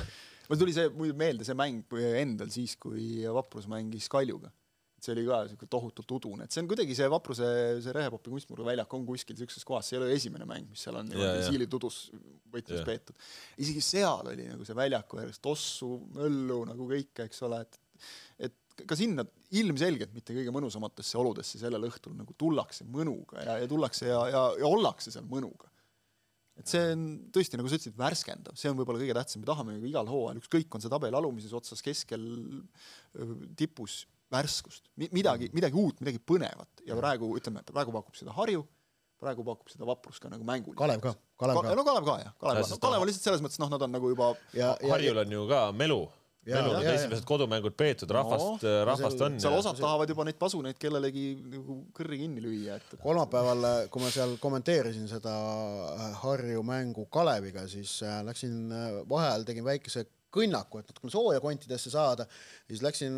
mul tuli see meelde, see mäng endal siis, kui Vaprus mängis Kaljuga. see oli ka niisugune tohutult udune, et see on kuidagi see Vapruse, see Rehepopi kunstmurru väljak on kuskil niisuguses kohas, see ei ole esimene mäng, mis seal on. Niimoodi siilitudus võtmes peetud. isegi seal oli nagu see väljaku ääres tossu, möllu nagu kõike, eks ole, et et ka sinna ilmselgelt mitte kõige mõnusamatesse oludesse sellel õhtul nagu tullakse mõnuga ja, ja tullakse ja, ja, ja ollakse seal mõnuga et see on tõesti, nagu sa ütlesid, värskendav, see on võib-olla kõige tähtsam, me tahame ju igal hooajal, ükskõik, on see tabeli alumises otsas, keskel, tipus, värskust, midagi, midagi uut, midagi põnevat. Ja praegu ütleme, praegu pakub seda Harju, praegu pakub seda vaprust ka nagu mängul. Kalev ka, Kalev ka. no Kalev ka jah, Kalev, no, Kalev on lihtsalt selles mõttes, noh, nad on nagu juba ja, ja, Harjul on ju ka melu meil on esimesed kodumängud peetud, rahvast no,, rahvast on. seal osad tahavad juba neid pasuneid kellelegi nagu kõrri kinni lüüa, et. kolmapäeval, kui ma seal kommenteerisin seda Harju mängu Kaleviga, siis läksin vaheajal tegin väikese kõnnaku, et natukene sooja kontidesse saada. siis läksin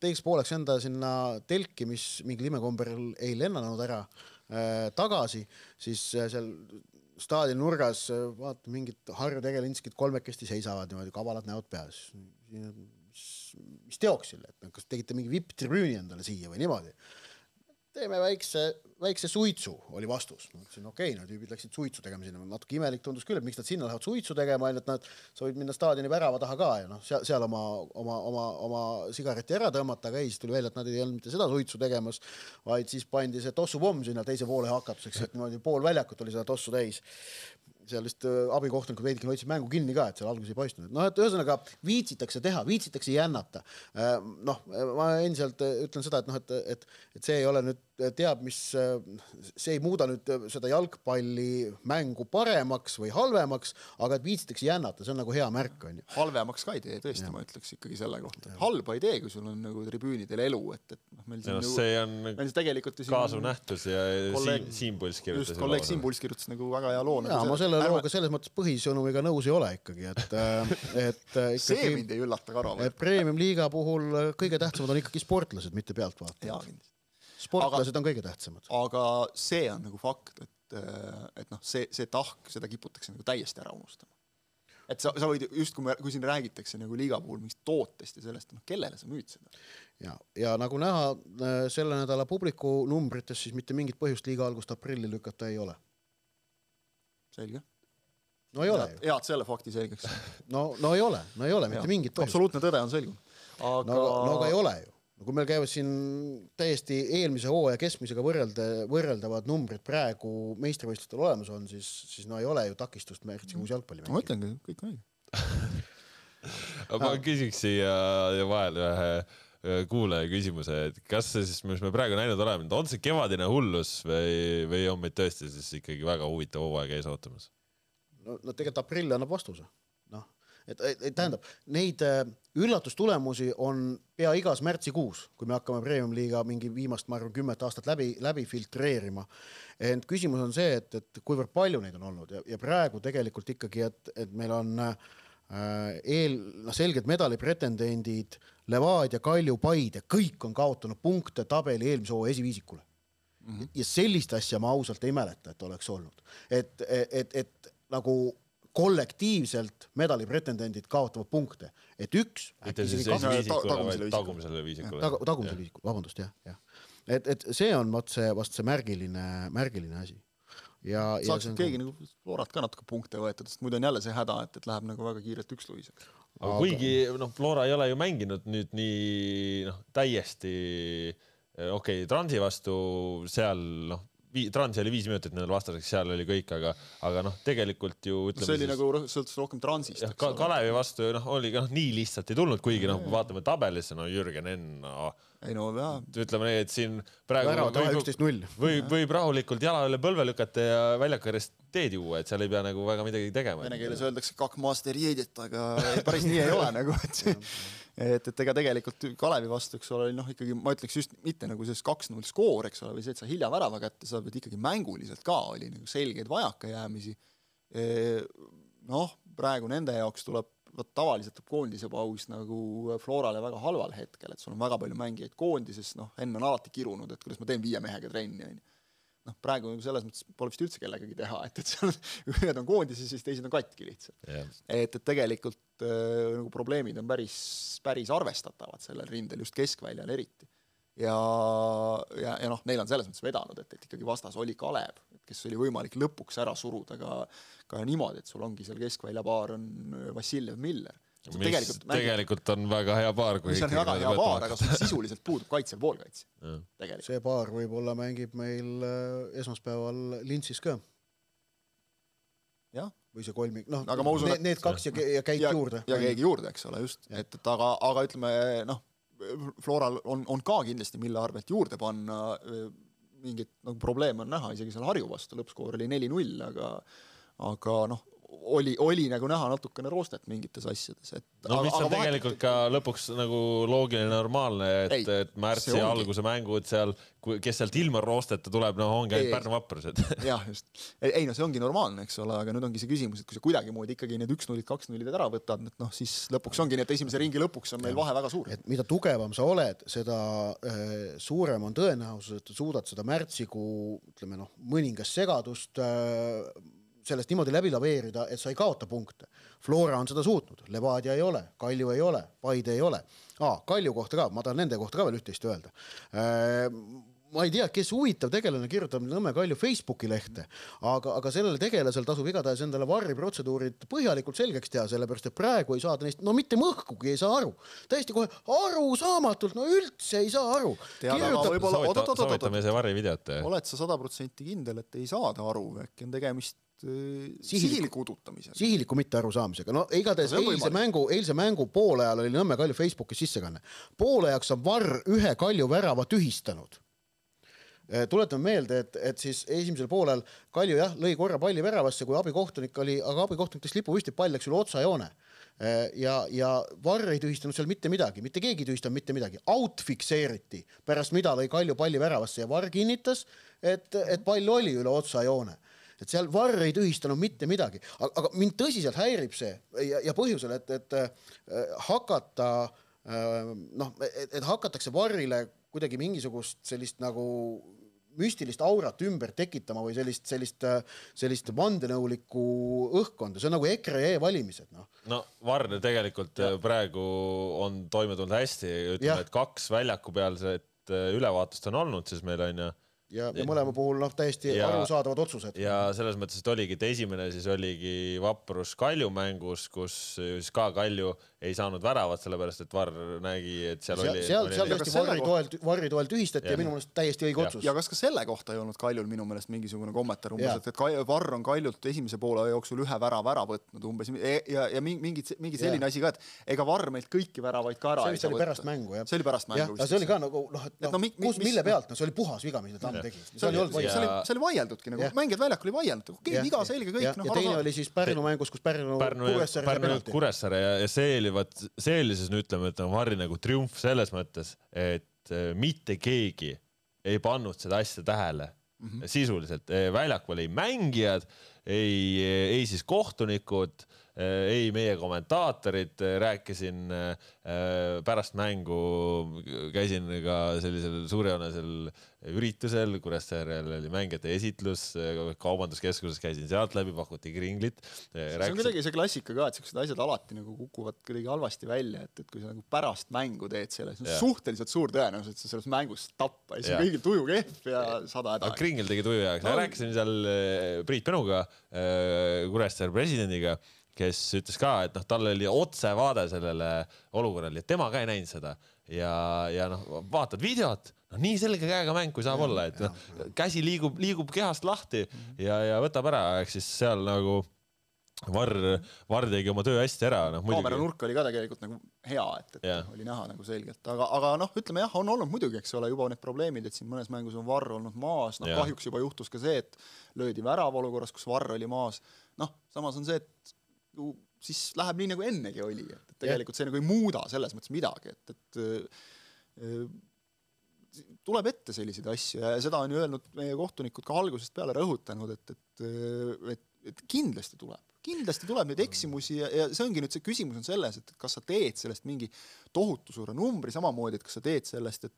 teiseks pooleks enda sinna telki, mis mingil imekombel ei lennanud ära äh, tagasi, siis äh, seal staadioni nurgas äh, vaata mingid Harju tegelinskid kolmekesti seisavad niimoodi, kavalad näod peas. mis, mis teoksil, et kas tegite mingi vipp-tribüüni endale siia või niimoodi? Teeme väikse, väikse suitsu, oli vastus. ma ütlesin, okei okay,, no tüübid läksid suitsu tegema sinna, natuke imelik tundus küll, et miks nad sinna lähevad suitsu tegema, onju, et nad soovid minna staadioni värava taha ka ja noh, seal, seal oma, oma, oma, oma sigareti ära tõmmata, aga ei, siis tuli välja, et nad ei olnud mitte seda suitsu tegemas, vaid siis pandi see tossupomm sinna teise poole hakatuseks, et niimoodi pool väljakut oli seda tossu täis seal vist äh, abikohtunikud veidikene hoidsid mängu kinni ka, et seal alguses ei paistnud, noh, et ühesõnaga viitsitakse teha, viitsitakse jännata. Äh, noh, ma endiselt äh, ütlen seda, et noh, et, et, et see ei ole nüüd teab, mis, see ei muuda nüüd seda jalgpallimängu paremaks või halvemaks, aga et viitsitakse jännata, see on nagu hea märk, on ju. halvemaks ka ei tee, tõesti, ma ütleks ikkagi selle kohta. halba ei tee, kui sul on nagu tribüünidel elu, et, et noh, meil siin no, nagu, see on meil tegelikult kaasuv nähtus ja kolleeg, Siim, Puls kirjutas. just, kolleeg Siim Puls kirjutas nagu väga hea loo. jaa, ma selle looga selles mõttes põhisõnumiga nõus ei ole ikkagi, et, (laughs) et ikkagi, see mind ei üllata, Karo. et premium-liiga puhul kõige tähtsamad on ikkagi sportlased, mitte pealtvaatajad. jaa, kindlasti sportlased aga, on kõige tähtsamad. aga see on nagu fakt, et, et noh, see, see tahk, seda kiputakse nagu täiesti ära unustama. et sa, sa võid just, kui siin räägitakse nagu liiga puhul mingist tootest ja sellest, noh, kellele sa müüd seda? ja, ja nagu näha äh, selle nädala publiku numbrites, siis mitte mingit põhjust liiga algust aprilli lükata ei ole. selge no ei ole ju. head selle fakti selgeks (laughs) no, no ei ole, no ei ole mitte mingit põhjust. absoluutne tõde on selgunud. aga no, no aga ei ole ju no kui meil käivad siin täiesti eelmise hooaja keskmisega võrrelda, võrreldavad numbrid praegu meistrivõistlustel olemas on, siis, siis no ei ole ju takistust märtsikuus jalgpalli mängida. ma ütlengi, kõik on õige ma küsiks siia vahele ühe kuulaja küsimuse, et kas see siis, mis me praegu näinud oleme, on see kevadine hullus või, või on meid tõesti siis ikkagi väga huvitav hooaeg ees ootamas? no, no tegelikult aprill annab vastuse et, et tähendab, neid äh, üllatustulemusi on pea igas märtsikuus, kui me hakkame premium-liiga mingi viimast, ma arvan, kümmet aastat läbi, läbi filtreerima. ent küsimus on see, et, et kuivõrd palju neid on olnud ja, ja praegu tegelikult ikkagi, et, et meil on äh, eel, noh, selged medali pretendendid, Levadia, Kalju, Paide, kõik on kaotanud punkte tabeli eelmise hooaja esiviisikule mm. -hmm. ja sellist asja ma ausalt ei mäleta, et oleks olnud, et, et, et, et nagu kollektiivselt medali pretendendid kaotavad punkte, et üks. tagumisele viisikule. Tag, tagumisele viisikule, vabandust jah, jah. et, et see on vot see, vast see märgiline, märgiline asi. ja, ja saaks keegi nagu Florat ka natuke punkte võetud, sest muidu on jälle see häda, et, et läheb nagu väga kiirelt üksluiseks. aga kuigi noh, Flora ei ole ju mänginud nüüd nii noh, täiesti okei okay,, Transi vastu seal noh Transi oli viis minutit nendel vastaseks, seal oli kõik, aga, aga noh, tegelikult ju ütleme see oli siis, nagu sõltus rohkem Transist. jah, ka Kalevi vastu noh, oli ka noh, nii lihtsalt ei tulnud, kuigi noh, kui vaatame tabelisse, no Jürgen Enn no,. ei no jaa. ütleme nii, et siin praegu võib, võib, võib rahulikult jala üle põlve lükata ja väljaku äärest teed juua, et seal ei pea nagu väga midagi tegema. Vene keeles öeldakse kak master jeedit, aga päris nii ei ole nagu, et see (laughs) et, et ega tegelikult Kalevi vastu, eks ole, noh, ikkagi ma ütleks just mitte nagu sellest kaks-null skoor, eks ole, või see, et sa hilja värava kätte saad, vaid ikkagi mänguliselt ka oli nagu selgeid vajakajäämisi. noh, praegu nende jaoks tuleb, vot tavaliselt tuleb koondise paus nagu Florale väga halval hetkel, et sul on väga palju mängijaid koondises, noh, enne on alati kirunud, et kuidas ma teen viie mehega trenni, onju noh, praegu nagu selles mõttes pole vist üldse kellegagi teha, et, et seal (laughs) ühed on koondises, siis teised on katki lihtsalt. Yeah.. et, et tegelikult äh, nagu probleemid on päris, päris arvestatavad sellel rindel, just keskväljal eriti. ja, ja, ja noh, neil on selles mõttes vedanud, et, et ikkagi vastas oli Kalev, kes oli võimalik lõpuks ära suruda ka, ka niimoodi, et sul ongi seal keskvälja paar on Vassiljev Miller mis tegelikult, tegelikult on väga hea paar. mis on väga hea paar, aga sul sisuliselt puudub kaitsev poolkaitse. see paar võib-olla mängib meil äh, esmaspäeval Lintsis ka. või see kolmik, noh, need, need kaks ja, ja käid ja, juurde. ja keegi juurde, eks ole, just, et, et aga, aga ütleme noh, Floral on, on ka kindlasti, mille arvelt juurde panna, mingit nagu probleeme on näha, isegi seal Harju vastu lõppskoor oli neli-null, aga aga noh, oli, oli nagu näha natukene roostet mingites asjades, et no mis on tegelikult ka lõpuks nagu loogiline, normaalne, et, et märtsi alguse mängud seal, kes sealt ilma roosteta tuleb, no ongi ainult Pärnu vaprused (laughs) jah, just. ei no see ongi normaalne, eks ole, aga nüüd ongi see küsimus, et kui sa kuidagimoodi ikkagi need üks-nullid, kaks-nullid ära võtad, et noh, siis lõpuks ongi nii, et esimese ringi lõpuks on meil vahe väga suur. et mida tugevam sa oled, seda äh, suurem on tõenäosus, et suudad seda märtsikuu, ütleme noh, mõningast segadust äh, sellest niimoodi läbi laveerida, et sa ei kaota punkte. Flora on seda suutnud, Levadia ei ole, Kalju ei ole, Paide ei ole ah,. Kalju kohta ka, ma tahan nende kohta ka veel üht-teist öelda äh, ma ei tea, kes huvitav tegelane kirjutab Nõmme Kalju Facebooki lehte, aga, aga sellele tegelasel tasub igatahes endale varri protseduurid põhjalikult selgeks teha, sellepärast et praegu ei saada neist, no mitte mõhkugi ei saa aru. täiesti kohe arusaamatult, no üldse ei saa aru. soovitame see varri videot. oled sa sada protsenti kindel, et ei saada aru, äkki on tegemist Äh, sihiliku udutamisega. sihiliku mittearusaamisega, no igatahes no, eilse mängu, eilse mängu poolajal oli Nõmme Kalju Facebookis sissekanne. poolajaks on Varr ühe Kalju värava tühistanud. Äh, tuletame meelde, et, et siis esimesel poolel Kalju jah, lõi korra palli väravasse, kui abikohtunik oli, aga abikohtunik tõstis lipu püsti, pall läks üle otsajoone äh, ja, ja Varr ei tühistanud seal mitte midagi, mitte keegi ei tühistanud mitte midagi, out fikseeriti, pärast mida lõi Kalju palli väravasse ja Varr kinnitas, et, et pall oli üle otsajoone et seal Varr ei tühistanud mitte midagi, aga mind tõsiselt häirib see ja, ja põhjusel, et, et äh, hakata noh, et hakatakse Varrile kuidagi mingisugust sellist nagu müstilist aurat ümber tekitama või sellist, sellist, sellist vandenõulikku õhkkonda, see on nagu EKRE e-valimised, noh. no Varr tegelikult ja. praegu on toime tulnud hästi, ütleme, et kaks väljaku pealset äh, ülevaatust on olnud siis meil on ju ja, ja mõlema puhul noh, täiesti ja, arusaadavad otsused. ja selles mõttes, et oligi, et esimene siis oligi vaprus Kalju mängus, kus siis ka Kalju ei saanud väravat, sellepärast et Varr nägi, et seal, seal oli. seal, seal tõesti Varri toel, Varri toel tühistati ja, ja minu meelest täiesti õige otsus. ja kas ka selle kohta ei olnud Kaljul minu meelest mingisugune kommentaar umbes, et, et Varr on Kaljult esimese poole jooksul ühe värava ära võtnud umbes e, ja, ja mingi, mingi selline ja. asi ka, et ega Varr meilt kõiki väravaid ka ära ei saa võtta. see oli pärast mängu jah. see oli pärast mängu. see oli ka nagu noh, et noh, kus, mille pealt, noh, see oli puhas viga, mis Tamm tegi. see oli, see oli, see oli vaieldudki nagu, mängijad väljakul ei vaielnud, okei, viga selge kõik. ja teine oli siis Pärnu mängus, kus Pärnu Kuressaare Kuressaare ja see oli, vot see oli siis no ütleme, et on Varri nagu triumf selles mõttes, et äh, mitte keegi ei pannud seda asja tähele mm -hmm. sisuliselt, äh, väljakul ei mängijad, ei, ei siis kohtunikud, ei meie kommentaatorid, rääkisin pärast mängu, käisin ka sellisel suurejoonelisel üritusel, Kuressaarel oli mängijate esitlus, kaubanduskeskuses käisin sealt läbi, pakuti kringlit. see on kuidagi see klassika ka, et siuksed asjad alati nagu kukuvad kuidagi halvasti välja, et, et kui sa nagu pärast mängu teed selle, siis on suhteliselt suur tõenäosus, et sa selles mängus tappa ja siis on kõigil tuju kehv ja sada häda. kringel tegi tuju heaks no., rääkisin seal Priit Penuga, Kuressaare presidendiga kes ütles ka, et noh, tal oli otsevaade sellele olukorrale ja tema ka ei näinud seda ja, ja noh, vaatad videot noh, nii selge käega mäng, kui saab ja, olla, et noh, käsi liigub, liigub kehast lahti ja, ja võtab ära, ehk siis seal nagu Varr, Varr tegi oma töö hästi ära, noh muidugi. kaamera nurk oli ka tegelikult nagu hea, et, et yeah. oli näha nagu selgelt, aga, aga noh, ütleme jah, on olnud muidugi, eks ole, juba need probleemid, et siin mõnes mängus on Varr olnud maas, noh yeah. kahjuks juba juhtus ka see, et löödi värav olukorras, kus Varr oli maas. noh, samas on see, et ju siis läheb nii, nagu ennegi oli, et tegelikult see nagu ei muuda selles mõttes midagi, et, et äh, tuleb ette selliseid asju ja seda on ju öelnud meie kohtunikud ka algusest peale rõhutanud, et, et, et, et kindlasti tuleb, kindlasti tuleb neid eksimusi ja, ja see ongi nüüd see küsimus on selles, et kas sa teed sellest mingi tohutu suure numbri, samamoodi, et kas sa teed sellest, et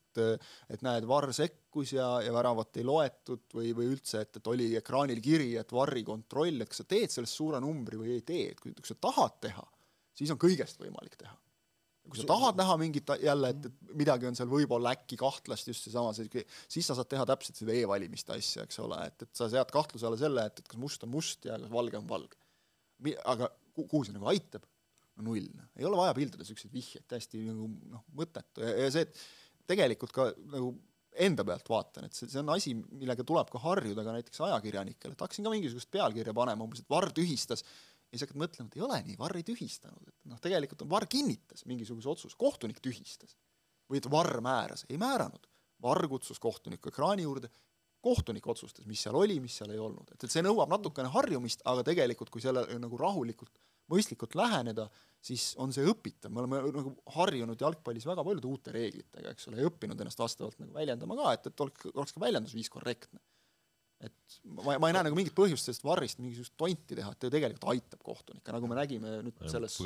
et näed, Varr sekkus ja, ja väravat ei loetud või, või üldse, et, et oli ekraanil kiri, et Varri kontroll, et kas sa teed sellest suure numbri või ei tee, et kui, kui sa tahad teha, siis on kõigest võimalik teha kui sa tahad näha mingit jälle, et, et midagi on seal võib-olla äkki kahtlast, just seesama, siis sa saad teha täpselt seda e-valimiste asja, eks ole, et, et sa sead kahtluse alla selle, et, et kas must on must ja kas valge on valge. Aga kuhu see nagu aitab? no null, noh. ei ole vaja pildida siukseid vihjeid, täiesti nagu noh, mõttetu ja, ja see, et tegelikult ka nagu enda pealt vaatan, et see, see on asi, millega tuleb ka harjuda ka näiteks ajakirjanikel, et hakkasin ka mingisugust pealkirja panema, umbes, et Varr tühistas ja siis hakkad mõtlema, et ei ole nii, Varr ei tühistanud, et noh, tegelikult on Varr kinnitas mingisuguse otsuse, kohtunik tühistas. või et Varr määras, ei määranud. Varr kutsus kohtuniku ekraani juurde, kohtunik otsustas, mis seal oli, mis seal ei olnud, et, et see nõuab natukene harjumist, aga tegelikult kui selle nagu rahulikult, mõistlikult läheneda, siis on see õpitav, me oleme nagu harjunud jalgpallis väga paljude uute reeglitega, eks ole, ja õppinud ennast vastavalt nagu väljendama ka, et, et oleks, oleks ka väljendusviis korrektne et ma, ma ei näe nagu mingit põhjust sellest varrist mingisugust tonti teha, et ta ju tegelikult aitab kohtunikke, nagu me nägime nüüd selles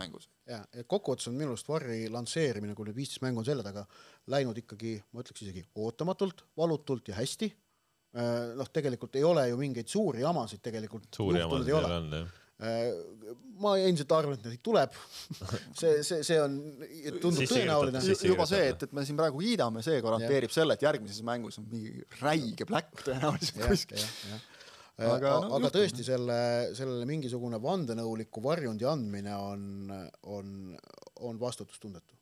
mängus. ja, et kokkuvõttes on minu arust varri lansseerimine, kui nüüd viisteist mängu on selja taga, läinud ikkagi, ma ütleks isegi ootamatult, valutult ja hästi. Äh, noh, tegelikult ei ole ju mingeid suuri jamasid tegelikult suuri jamasid ei ole, ole ma endiselt arvan, et neid tuleb. (laughs) see, see, see on, tundub tõenäoline. juba see, et, et me siin praegu kiidame, see garanteerib selle, et järgmises mängus on mingi räige pläkk tõenäoliselt kuskil. aga, no, aga tõesti selle, sellele mingisugune vandenõuliku varjundi andmine on, on, on vastutustundetu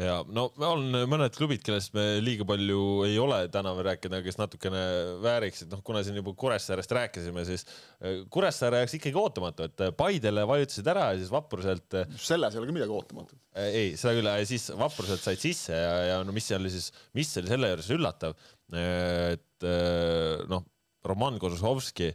ja no on mõned klubid, kellest me liiga palju ei ole täna veel rääkinud, kes natukene vääriksid, noh, kuna siin juba Kuressaarest rääkisime, siis äh, Kuressaare jaoks ikkagi ootamatu, et Paidele vajutasid ära ja siis vapruselt. Äh, selles ei ole ka midagi ootamatut. Äh, ei, seda küll, siis vapruselt said sisse ja, ja no mis seal siis, mis oli selle juures üllatav, et noh, Roman Kozlovski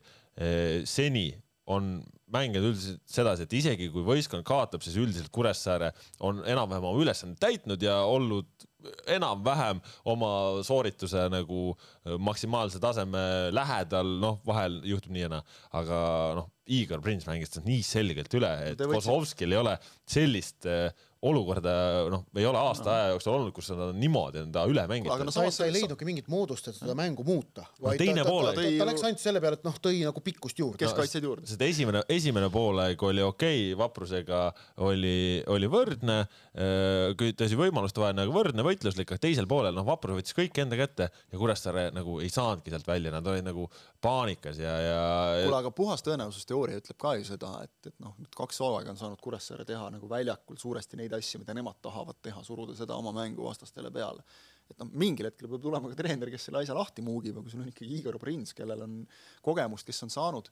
seni on mänginud üldiselt sedasi, et isegi kui võistkond kaotab, siis üldiselt Kuressaare on enam-vähem oma ülesande täitnud ja olnud enam-vähem oma soorituse nagu äh, maksimaalse taseme lähedal, noh, vahel juhtub nii ja naa, aga noh, Igor Prins mängis nii selgelt üle, et Kozlovskil ei ole sellist äh, olukorda noh, ei ole aasta no. aja jooksul olnud, kus nad on niimoodi enda üle mänginud. aga no samas ta ei leidnudki mingit moodust, et seda mängu muuta. No, teine poolek. Ta, ta, ta läks ainult selle peale, et noh, tõi nagu pikkust juurde. keskkaitsjad juurde. seda esimene, esimene poolek oli okei okay,, vaprusega oli, oli võrdne, äh, tõsi, võimaluste vaheline, aga võrdne, võitluslik, aga teisel poolel noh, vaprus võttis kõik enda kätte ja Kuressaare nagu ei saanudki sealt välja, nad olid nagu paanikas ja, ja. kuule, aga puhas tõenäosusteooria ütleb ka ju seda, et, et noh, nüüd kaks hooaega on saanud Kuressaare teha nagu väljakul suuresti neid asju, mida nemad tahavad teha, suruda seda oma mängu vastastele peale. et noh, mingil hetkel peab tulema ka treener, kes selle asja lahti muugib, aga kui sul on ikkagi Igor Prins, kellel on kogemust, kes on saanud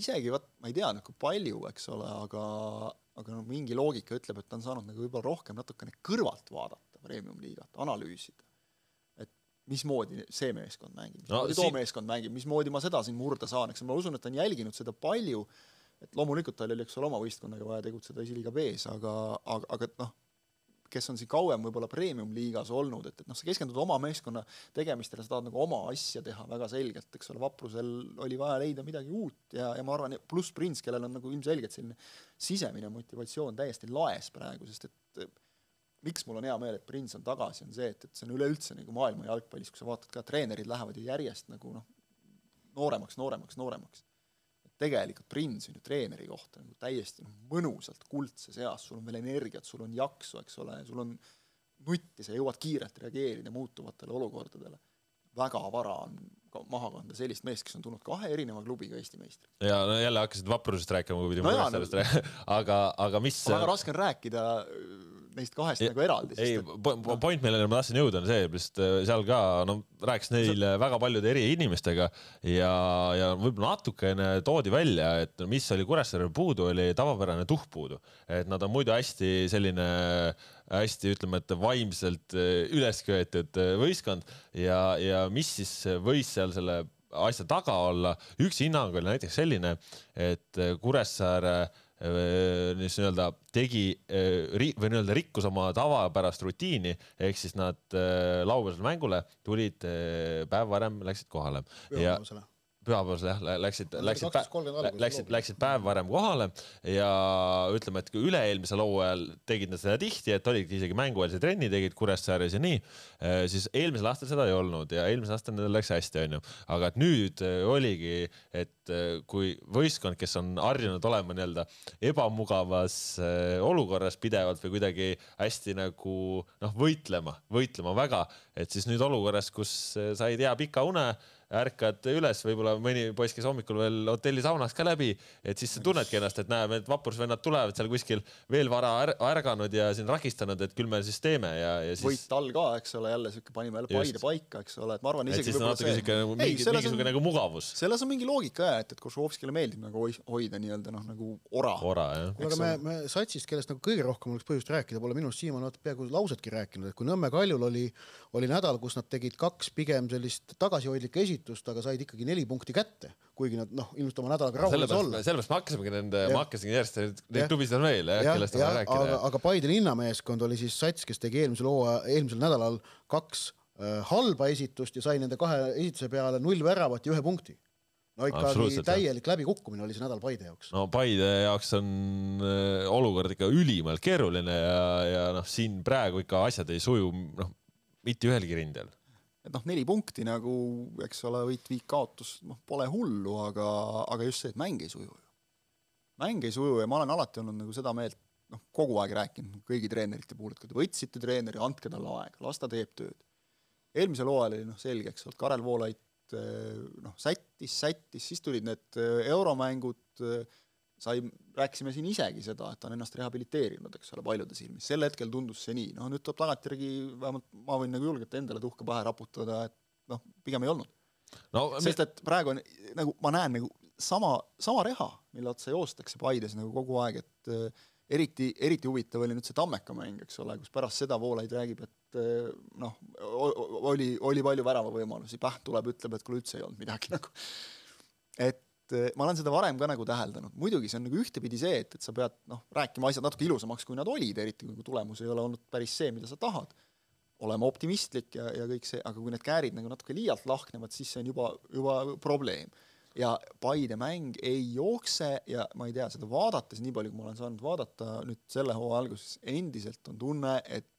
isegi vot, ma ei tea nagu palju, eks ole, aga, aga noh, mingi loogika ütleb, et ta on saanud nagu võib-olla rohkem natukene kõrvalt vaadata premium-liigat, analüüsida et mismoodi see meeskond mängib, mismoodi no, too siin... meeskond mängib, mismoodi ma seda siin murda saan, eks ma usun, et ta on jälginud seda palju, et loomulikult tal oli, eks ole, oma võistkonnaga vaja tegutseda esiliiga B-s, aga, aga, aga noh, kes on siin kauem võib-olla premium-liigas olnud, et, et noh, sa keskendud oma meeskonna tegemistele, sa tahad nagu oma asja teha väga selgelt, eks ole, Vaprusel oli vaja leida midagi uut ja, ja ma arvan, pluss Prints, kellel on nagu ilmselgelt selline sisemine motivatsioon täiesti laes praegu, sest et miks mul on hea meel, et Prints on tagasi, on see, et, et see on üleüldse nagu maailma jalgpallis, kui sa vaatad ka, treenerid lähevad ju järjest nagu noh, nooremaks, nooremaks, nooremaks tegelikult Prins on ju treeneri kohta nagu täiesti noh, mõnusalt kuldses eas, sul on veel energiat, sul on jaksu, eks ole, sul on nutti, sa jõuad kiirelt reageerida muutuvatele olukordadele. väga vara on maha kanda sellist meest, kes on tulnud kahe erineva klubiga Eesti meistriks. ja no jälle hakkasid vaprusest rääkima, kui pidime no sellest rääkima, (laughs) aga, aga mis väga raske on rääkida neist kahest ja, nagu eraldi. ei, point, millele ma tahtsin jõuda, on see, sest äh, seal ka, no rääkis neil see... väga paljude eri inimestega ja, ja võib-olla natukene toodi välja, et mis oli Kuressaarel puudu, oli tavapärane tuhk puudu. et nad on muidu hästi selline hästi, ütleme, et vaimselt äh, üles köetud äh, võistkond ja, ja mis siis võis seal selle asja taga olla, üks hinnang oli näiteks selline, et Kuressaare äh, siis nii-öelda tegi või nii-öelda rikkus oma tavapärast rutiini, ehk siis nad laupäevasele mängule tulid päev varem, läksid kohale. ja pühapäevasel jah, läksid, läksid, läksid, läksid päev varem kohale ja ütleme, et üle-eelmisel hooajal tegid nad seda tihti, et olidki isegi mängueelse trenni tegid Kuressaares ja nii, eh, siis eelmisel aastal seda ei olnud ja eelmisel aastal neil läks hästi, onju. aga et nüüd eh, oligi, et eh, kui võistkond, kes on harjunud olema nii-öelda ebamugavas olukorras pidevalt või kuidagi hästi nagu noh, võitlema, võitlema väga, et siis nüüd olukorras, kus sa ei tea pika une ärkad üles, võib-olla mõni poiss, kes hommikul veel hotellisaunas ka läbi, et siis sa tunnedki ennast, et näe, need vapursvennad tulevad seal kuskil veel vara ärganud ja siin rakistanud, et küll me siis teeme ja, ja siis. võit all ka, eks ole, jälle siuke panime jälle Paide paika, eks ole, et ma arvan isegi. et siis on natuke siuke nagu mingi, mingisugune nagu mugavus. selles on mingi loogika jah, et, et Košovskile meeldib nagu hoida nii-öelda noh, nagu ora. ora jah. kuule, aga me, me satsist, kellest nagu kõige rohkem oleks põhjust rääkida, pole minu arust siiamaani peaaegu lausetki rääkinud, et kui Nõmme Kaljul oli, oli nädal, kus nad tegid kaks pigem sellist tagasihoidlikku esi esitust, aga said ikkagi neli punkti kätte, kuigi nad noh, ilmselt oma nädalaga rahul ei saa olla. sellepärast me hakkasimegi nende, ma hakkasingi järjest neid klubisid on veel, kellest on vaja rääkida. aga, aga Paide linnameeskond oli siis sats, kes tegi eelmisel hooaja, eelmisel nädalal kaks äh, halba esitust ja sai nende kahe esituse peale null väravat ja ühe punkti no ikkagi täielik läbikukkumine oli see nädal Paide jaoks. no Paide jaoks on äh, olukord ikka ülimalt keeruline ja, ja noh, siin praegu ikka asjad ei suju noh, mitte ühelgi rindel. et noh, neli punkti nagu, eks ole, võit, viik, kaotus, noh, pole hullu, aga, aga just see, et mäng ei suju ju. mäng ei suju ja ma olen alati olnud nagu seda meelt, noh, kogu aeg rääkinud kõigi treenerite puhul, et kui te võtsite treeneri, andke talle aega, las ta teeb tööd. eelmisel hooajal oli noh, selge, eks ole, Karel Voolaid Eh, noh, sättis, sättis, siis tulid need eh, euromängud, eh, sai, rääkisime siin isegi seda, et ta on ennast rehabiliteerinud, eks ole, paljude silmis, sel hetkel tundus see nii, noh nüüd tuleb tagantjärgi, vähemalt ma võin nagu julgelt endale tuhka pähe raputada, et noh, pigem ei olnud no,. sest et praegu on nagu ma näen nagu sama, sama reha, mille otsa joostakse Paides nagu kogu aeg, et äh, eriti, eriti huvitav oli nüüd see Tammeka mäng, eks ole, kus pärast seda Voolaid räägib, et eh, noh, oli, oli palju väravavõimalusi, Päht tuleb, ütleb, et kuule üldse ei olnud midagi nagu. (laughs) et ma olen seda varem ka nagu täheldanud, muidugi see on nagu ühtepidi see, et, et sa pead noh, rääkima asjad natuke ilusamaks, kui nad olid, eriti kui tulemus ei ole olnud päris see, mida sa tahad, olema optimistlik ja, ja kõik see, aga kui need käärid nagu natuke liialt lahknevad, siis see on juba, juba probleem. Ja Paide mäng ei jookse ja ma ei tea, seda vaadates, nii palju kui ma olen saanud vaadata nüüd selle hooaja alguses, endiselt on tunne, et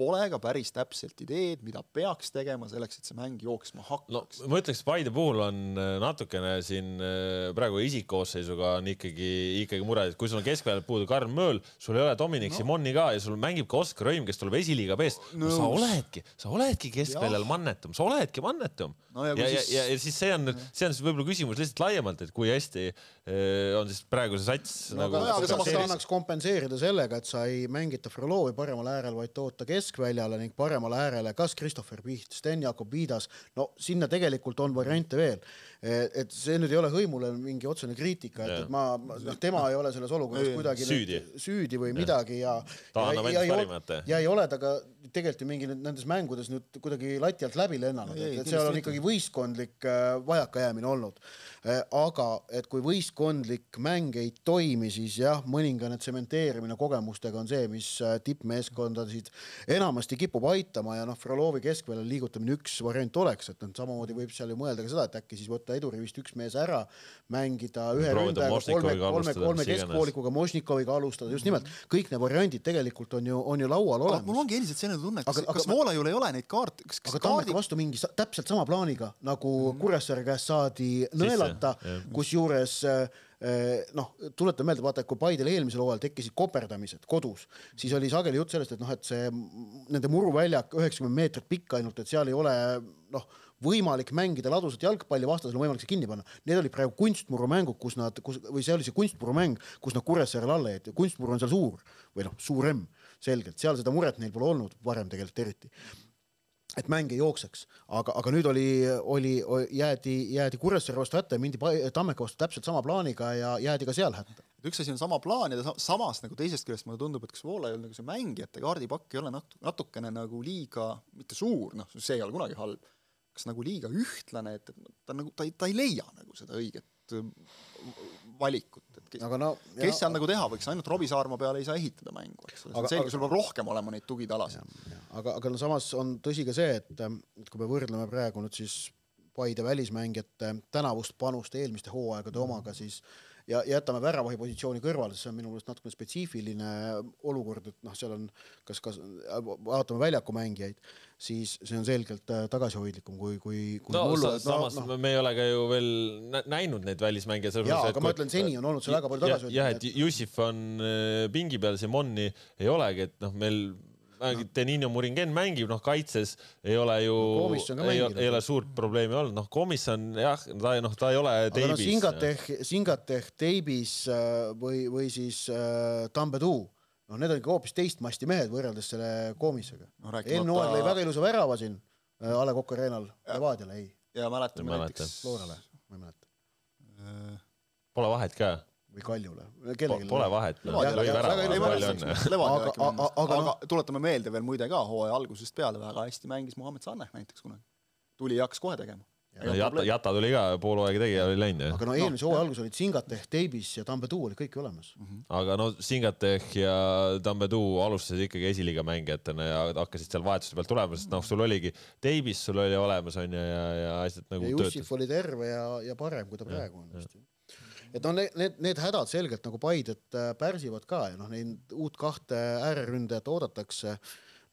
pole ka päris täpselt ideed, mida peaks tegema selleks, et see mäng jooksma hakkaks no,. ma ütleks, Paide puhul on äh, natukene siin äh, praegu isikkoosseisuga on ikkagi, ikkagi mure, et kui sul on keskväljal puudu Karl Mööl, sul ei ole Dominic no. Simoni ka ja sul mängib ka Oskar Rõim, kes tuleb esiliiga B-st no,. sa oledki, sa oledki keskväljal mannetum, sa oledki mannetum no. ja, ja, siis... ja, ja siis see on, see on siis võib-olla küsimus lihtsalt laiemalt, et kui hästi äh, on siis praegu see sats no, nagu. aga samas ta annaks kompenseerida sellega, et sa ei mängita Frolovi paremal äärel, vaid toota kesk keskväljale ning paremale äärele kas Christopher Piht, Sten-Jakob Viidas, no sinna tegelikult on variante veel. Et see nüüd ei ole hõimule mingi otsene kriitika, et, et ma, noh, tema ei ole selles olukorras kuidagi süüdi, süüdi või midagi ja ta annab endast parimat. ja ei ole ta ka tegelikult ju mingi nendes mängudes nüüd kuidagi lati alt läbi lennanud, et, et seal on ikkagi võistkondlik äh, vajakajäämine olnud. Äh, aga et kui võistkondlik mäng ei toimi, siis jah, mõningane tsementeerimine kogemustega on see, mis äh, tippmeeskondasid enamasti kipub aitama ja noh, Frolovi keskväljal liigutamine üks variant oleks, et noh, samamoodi võib seal ju mõelda ka seda, et äkki siis võtta edurivist üks mees ära, mängida ühe ründajaga, kolme, kolme, kolme keskpoolikuga, Mošnikoviga alustada, just nimelt, kõik need variandid tegelikult on ju, on ju laual olemas. mul ongi endiselt selline tunne, kas, kas Voolaiul ei ole neid kaarte, kas, kas aga Tammeka vastu mingi täpselt sama plaaniga, nagu mm. Kuressaare käest saadi nõelata, kusjuures Äh, noh, tuletame meelde, vaata, et kui Paidel eelmisel hooajal tekkisid koperdamised kodus, siis oli sageli jutt sellest, et noh, et see nende muruväljak üheksakümmend meetrit pikk ainult, et seal ei ole noh, võimalik mängida ladusat jalgpalli, vastasel on võimalik see kinni panna. Need olid praegu kunstmurumängud, kus nad, kus või see oli see kunstmurumäng, kus nad Kuressaarel alla jäeti, kunstmuru on seal suur või noh, suurem selgelt, seal seda muret neil pole olnud varem tegelikult eriti et mäng ei jookseks, aga, aga nüüd oli, oli, jäädi, jäädi Kuressaare vastu hätta ja mindi Tammeka vastu täpselt sama plaaniga ja jäädi ka seal hätta. üks asi on sama plaan ja samas nagu teisest küljest mulle tundub, et kas Voolajal nagu see mängijate kaardipakk ei ole nat-, natukene nagu liiga, mitte suur, noh, see ei ole kunagi halb, kas nagu liiga ühtlane, et, et ta nagu, ta ei, ta ei leia nagu seda õiget valikut, et kes, aga no, kes seal nagu teha võiks, ainult Robbie Saarma peale ei saa ehitada mängu, eks ole, see on selge, sul peab rohkem olema neid tugitalasid. aga, aga no samas on tõsi ka see, et, et kui me võrdleme praegu nüüd siis Paide välismängijate tänavust panust eelmiste hooaegade omaga, siis ja jätame väravahi positsiooni kõrvale, see on minu meelest natukene spetsiifiline olukord, et noh, seal on kas, kas vaatame väljaku mängijaid siis see on selgelt äh, tagasihoidlikum kui, kui, kui no, mullu. samas no, no. me ei ole ka ju veel näinud neid välismänge. jaa, aga ma ütlen, seni on olnud see väga palju tagasihoidlikum. jah, et Jussif on äh, pingi peal, Simoni ei olegi, et noh, meil. Denino Muringen mängib, noh, kaitses ei ole ju no,, ei, ei ole suurt probleemi olnud, noh, komisjon jah, ta noh, ta ei ole teibis. No, Singateh, Singateh teibis äh, või, või siis äh, Tambetuu noh, need on ikka hoopis teist masti mehed võrreldes selle Koomisega no,. eelmine hooaeg lõi väga ilusa värava siin äh, A Le Coq Arena'l Levadiale, ei. ja mäletame näiteks Floorale, ma ei mäleta äh,. Pole vahet ka või Kaljule. Pole vahet, õnne. aga, aga, aga tuletame meelde veel muide ka hooaja algusest peale väga hästi mängis Muhamed Saneh näiteks kunagi. tuli ja hakkas kohe tegema Jata, Jata tuli ka, pool hooaega tegi ja oli läinud aga no eelmise hooaja alguses olid Singateh, Davis ja Tambedu olid kõik olemas mm. -hmm. aga no Singateh ja Tambedu alustasid ikkagi esiliiga mängijatena ja hakkasid seal vahetuste pealt tulema, sest noh, sul oligi Davis sul oli olemas onju ja, ja asjad nagu. ja Jussif oli terve ja, ja parem, kui ta praegu on vist et noh, need, need hädad selgelt nagu Paidet äh, pärsivad ka ja noh, neid uut kahte ääreründajat oodatakse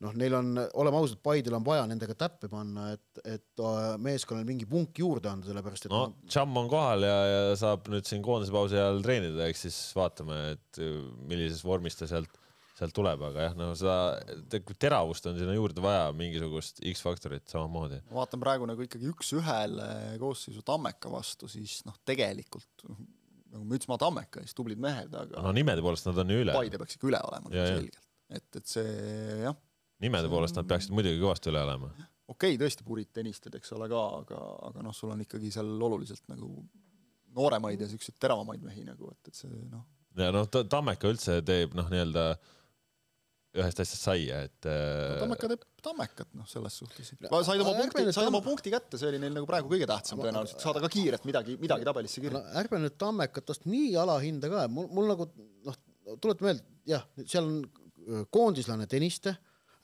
noh, neil on, oleme ausad, Paidel on vaja nendega täppe panna, et, et äh, meeskonnal mingi punk juurde anda, sellepärast et no Cham on kohal ja, ja saab nüüd siin koondise pausi ajal treenida, eks siis vaatame, et äh, millises vormis ta sealt, sealt tuleb, aga jah, no seda teravust on sinna juurde vaja, mingisugust X-faktorit samamoodi. ma vaatan praegu nagu ikkagi üks-ühele koosseisu Tammeka vastu, siis noh, tegelikult nagu müts maha Tammeka ees, tublid mehed, aga no nimede poolest nad on ju üle. Paide peaks ikka üle olema ja, selgelt, et, et see jah nimede poolest nad peaksid muidugi kõvasti üle olema. okei okay,, tõesti purid tennistad, eks ole ka, aga, aga noh, sul on ikkagi seal oluliselt nagu nooremaid ja siukseid teravamaid mehi nagu, et, et see noh. ja noh, Tammeka üldse teeb noh, nii-öelda ühest asjast saia, et no,. Tammeka teeb Tammekat, noh, selles suhtes. said oma punkti, said oma punkti kätte, see oli neil nagu praegu kõige tähtsam tõenäoliselt, saada ka kiirelt midagi, midagi tabelisse kirja no,. ärme nüüd Tammekatast nii alahinda ka, mul, mul nagu noh, tuleta meelde, jah, seal on koondislane Tõniste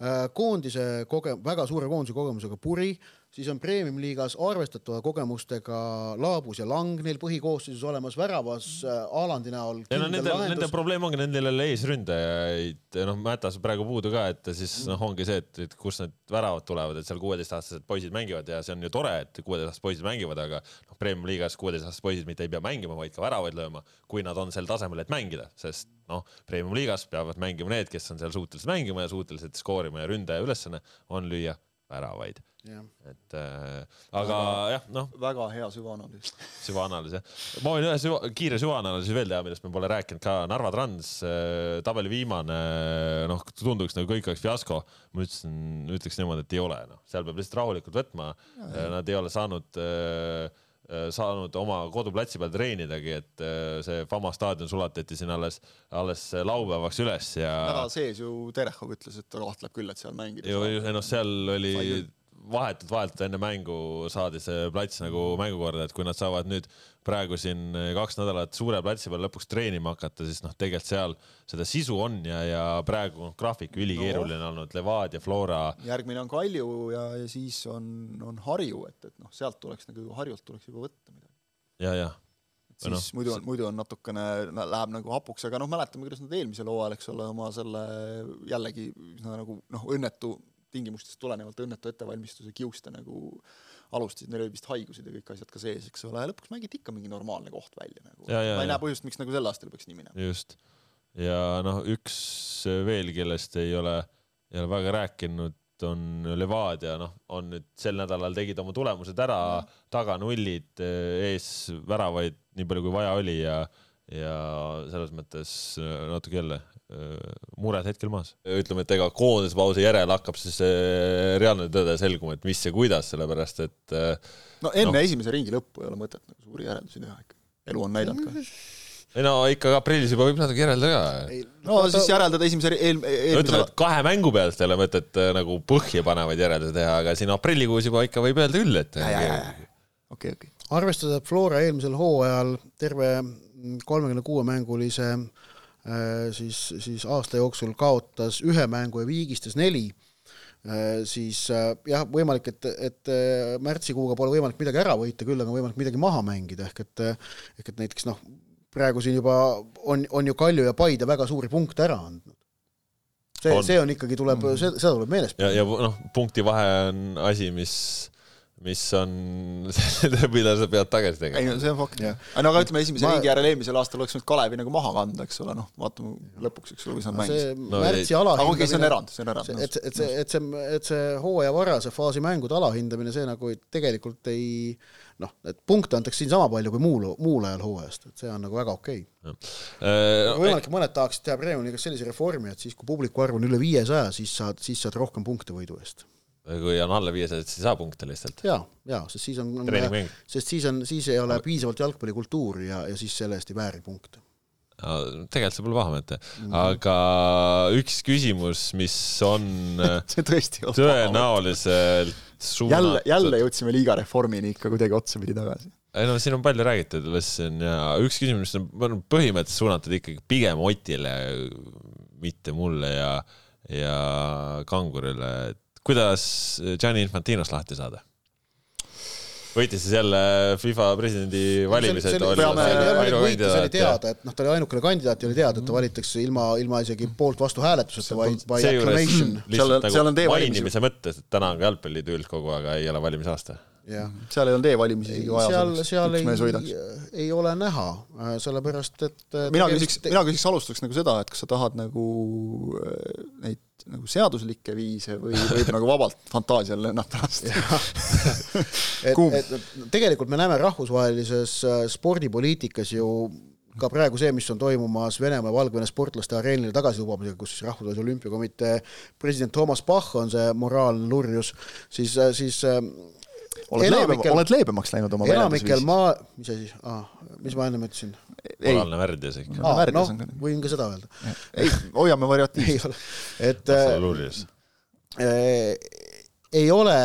Äh, koondise koge-, väga suure koondise kogemusega Puri, siis on premium-liigas arvestatava kogemustega Laabus ja Lang neil põhikoosseisus olemas, väravas äh, Alandi näol. ja no nende, nende probleem ongi, nendel ei ole eesründajaid, noh, Mätas praegu puudu ka, et siis noh, ongi see, et, et kust need väravad tulevad, et seal kuueteistaastased poisid mängivad ja see on ju tore, et kuueteistaastased poisid mängivad, aga noh, premium-liigas kuueteistaastased poisid mitte ei pea mängima, vaid ka väravaid lööma, kui nad on sel tasemel, et mängida, sest noh, premium liigas peavad mängima need, kes on seal suutelised mängima ja suutelised skoorima ja ründaja ülesanne on lüüa väravaid. et äh, aga väga, jah, noh. väga hea süvaanalüüs. süvaanalüüs jah. ma võin ühe süva, kiire süvaanalüüsi veel teha, millest me pole rääkinud ka. Narva Trans äh, tabeli viimane, noh, tunduks nagu kõik oleks fiasko. ma ütlesin, ütleks niimoodi, et ei ole, noh, seal peab lihtsalt rahulikult võtma. Nad ei ole saanud äh, Äh, saanud oma koduplatsi peal treenidagi, et äh, see Fama staadion sulatati siin alles, alles laupäevaks üles ja. nädala sees ju Terehov ütles, et ta kahtleb küll, et seal mängida. ju noh, seal oli vahetult, vahetult enne mängu saadi see plats nagu mängukorda, et kui nad saavad nüüd praegu siin kaks nädalat suure platsi peal lõpuks treenima hakata, siis noh, tegelikult seal seda sisu on ja, ja praegu on graafik ülikeeruline no. olnud, Levadia, Flora. järgmine on Kalju ja, ja siis on, on Harju, et, et noh, sealt tuleks nagu Harjult tuleks juba võtta midagi. ja, jah siis no, muidu on, muidu on natukene, läheb nagu hapuks, aga noh, mäletame, kuidas nad eelmisel hooajal, eks ole, oma selle jällegi nagu noh, õnnetu tingimustest tulenevalt õnnetu ettevalmistuse kiuste nagu alustasid, neil olid vist haigused ja kõik asjad ka sees, eks ole, ja lõpuks mängiti ikka mingi normaalne koht välja nagu. ma ei näe põhjust, miks nagu sel aastal peaks nii minema. just. ja noh, üks veel, kellest ei ole, ei ole väga rääkinud, on Levadia, noh, on nüüd sel nädalal tegid oma tulemused ära, taga nullid, ees väravaid nii palju kui vaja oli ja, ja selles mõttes natuke jälle mured hetkel maas. ütleme, et ega koondispausi järel hakkab siis reaalne tõde selguma, et mis ja kuidas, sellepärast et no enne no. esimese ringi lõppu ei ole mõtet nagu suuri järeldusi teha ikka, elu on näidanud ka (laughs) ei no ikka aprillis juba võib natuke järeldada ka. no ta... siis järeldada esimese eel, eelmise ütleme, et kahe mängu pealt ei ole mõtet nagu põhjapanevaid järeldusi teha, aga siin aprillikuus juba ikka võib öelda küll, et okei, okei. arvestada, et Flora eelmisel hooajal terve kolmekümne kuue mängulise äh, Äh, siis, siis aasta jooksul kaotas ühe mängu ja viigistas neli, äh, siis äh, jah, võimalik, et, et märtsikuuga pole võimalik midagi ära võita, küll aga on võimalik midagi maha mängida, ehk et ehk et näiteks noh, praegu siin juba on, on ju Kalju ja Paide väga suuri punkte ära andnud. see, see on ikkagi, tuleb, seda tuleb meeles pidada. ja, ja noh, punkti vahe on asi, mis mis on (laughs) mida sa pead tagasi tegema. ei no see on fakt jah. no aga ütleme, esimese ma... ringi järel eelmisel aastal oleks võinud Kalevi nagu maha kanda, eks ole, noh, vaatame lõpuks, eks ole, kuidas nad mängisid. no, märtsi alahindamine. aga okei, see on erand, see on erand. et, et see, et see, et see hooaja varase faasi mängude alahindamine, see nagu tegelikult ei noh, et punkte antakse siin sama palju kui muul, muul ajal hooajast, et see on nagu väga okei okay.. Äh, võimalik, et mõned tahaksid teha Premium-liigas sellise reformi, et siis, kui publiku arv on üle viiesaja, siis saad, siis saad rohkem punkte võidu eest kui on alla viiesaja, siis ei saa punkte lihtsalt. ja, ja sest siis on, sest siis on, siis ei ole piisavalt jalgpallikultuuri ja, ja siis selle eest ei vääri punkte. tegelikult see pole paha mõte, mhm. aga üks küsimus, mis on (laughs) see tõesti tõenäoliselt suunatud. jälle, jälle jõudsime liiga reformini ikka kuidagi otsapidi tagasi. ei no siin on palju räägitud, Lesson, ja üks küsimus, mis on põhimõtteliselt suunatud ikkagi pigem Otile, mitte mulle ja, ja Kangurile, et kuidas Gianni Infantinost lahti saada võitis siis jälle FIFA presidendi valimised. teada, et noh, ta oli ainukene kandidaat ja oli teada, et ta valitakse ilma, ilma isegi poolt vastu hääletuseta, vaid by acclamation. nagu mainimise mõttes, et täna on ka jalgpalliliidu üldkogu, aga ei ole valimisaasta jah. seal ei olnud e-valimisi isegi vaja. seal, seal ei, ei ole näha, äh, sellepärast et äh, mina küsiks, mina küsiks alustuseks nagu seda, et kas sa tahad nagu äh, neid nagu seaduslikke viise või (laughs) võib nagu vabalt fantaasial lennata lasta (laughs) et, et tegelikult me näeme rahvusvahelises spordipoliitikas ju ka praegu see, mis on toimumas Venemaa ja Valgevene sportlaste areenile tagasilubamisega, kus siis Rahvusvahelise Olümpiakomitee president Toomas Bach on see moraalne lurjus, siis, siis oled enamikel, leebem, oled leebemaks läinud oma enamikel maa, mis asi ah,, mis ma ennem ütlesin? moraalne värdjas ikka ah,. noh, võin ka seda öelda. ei, hoiame variatiivset. et äh, ei ole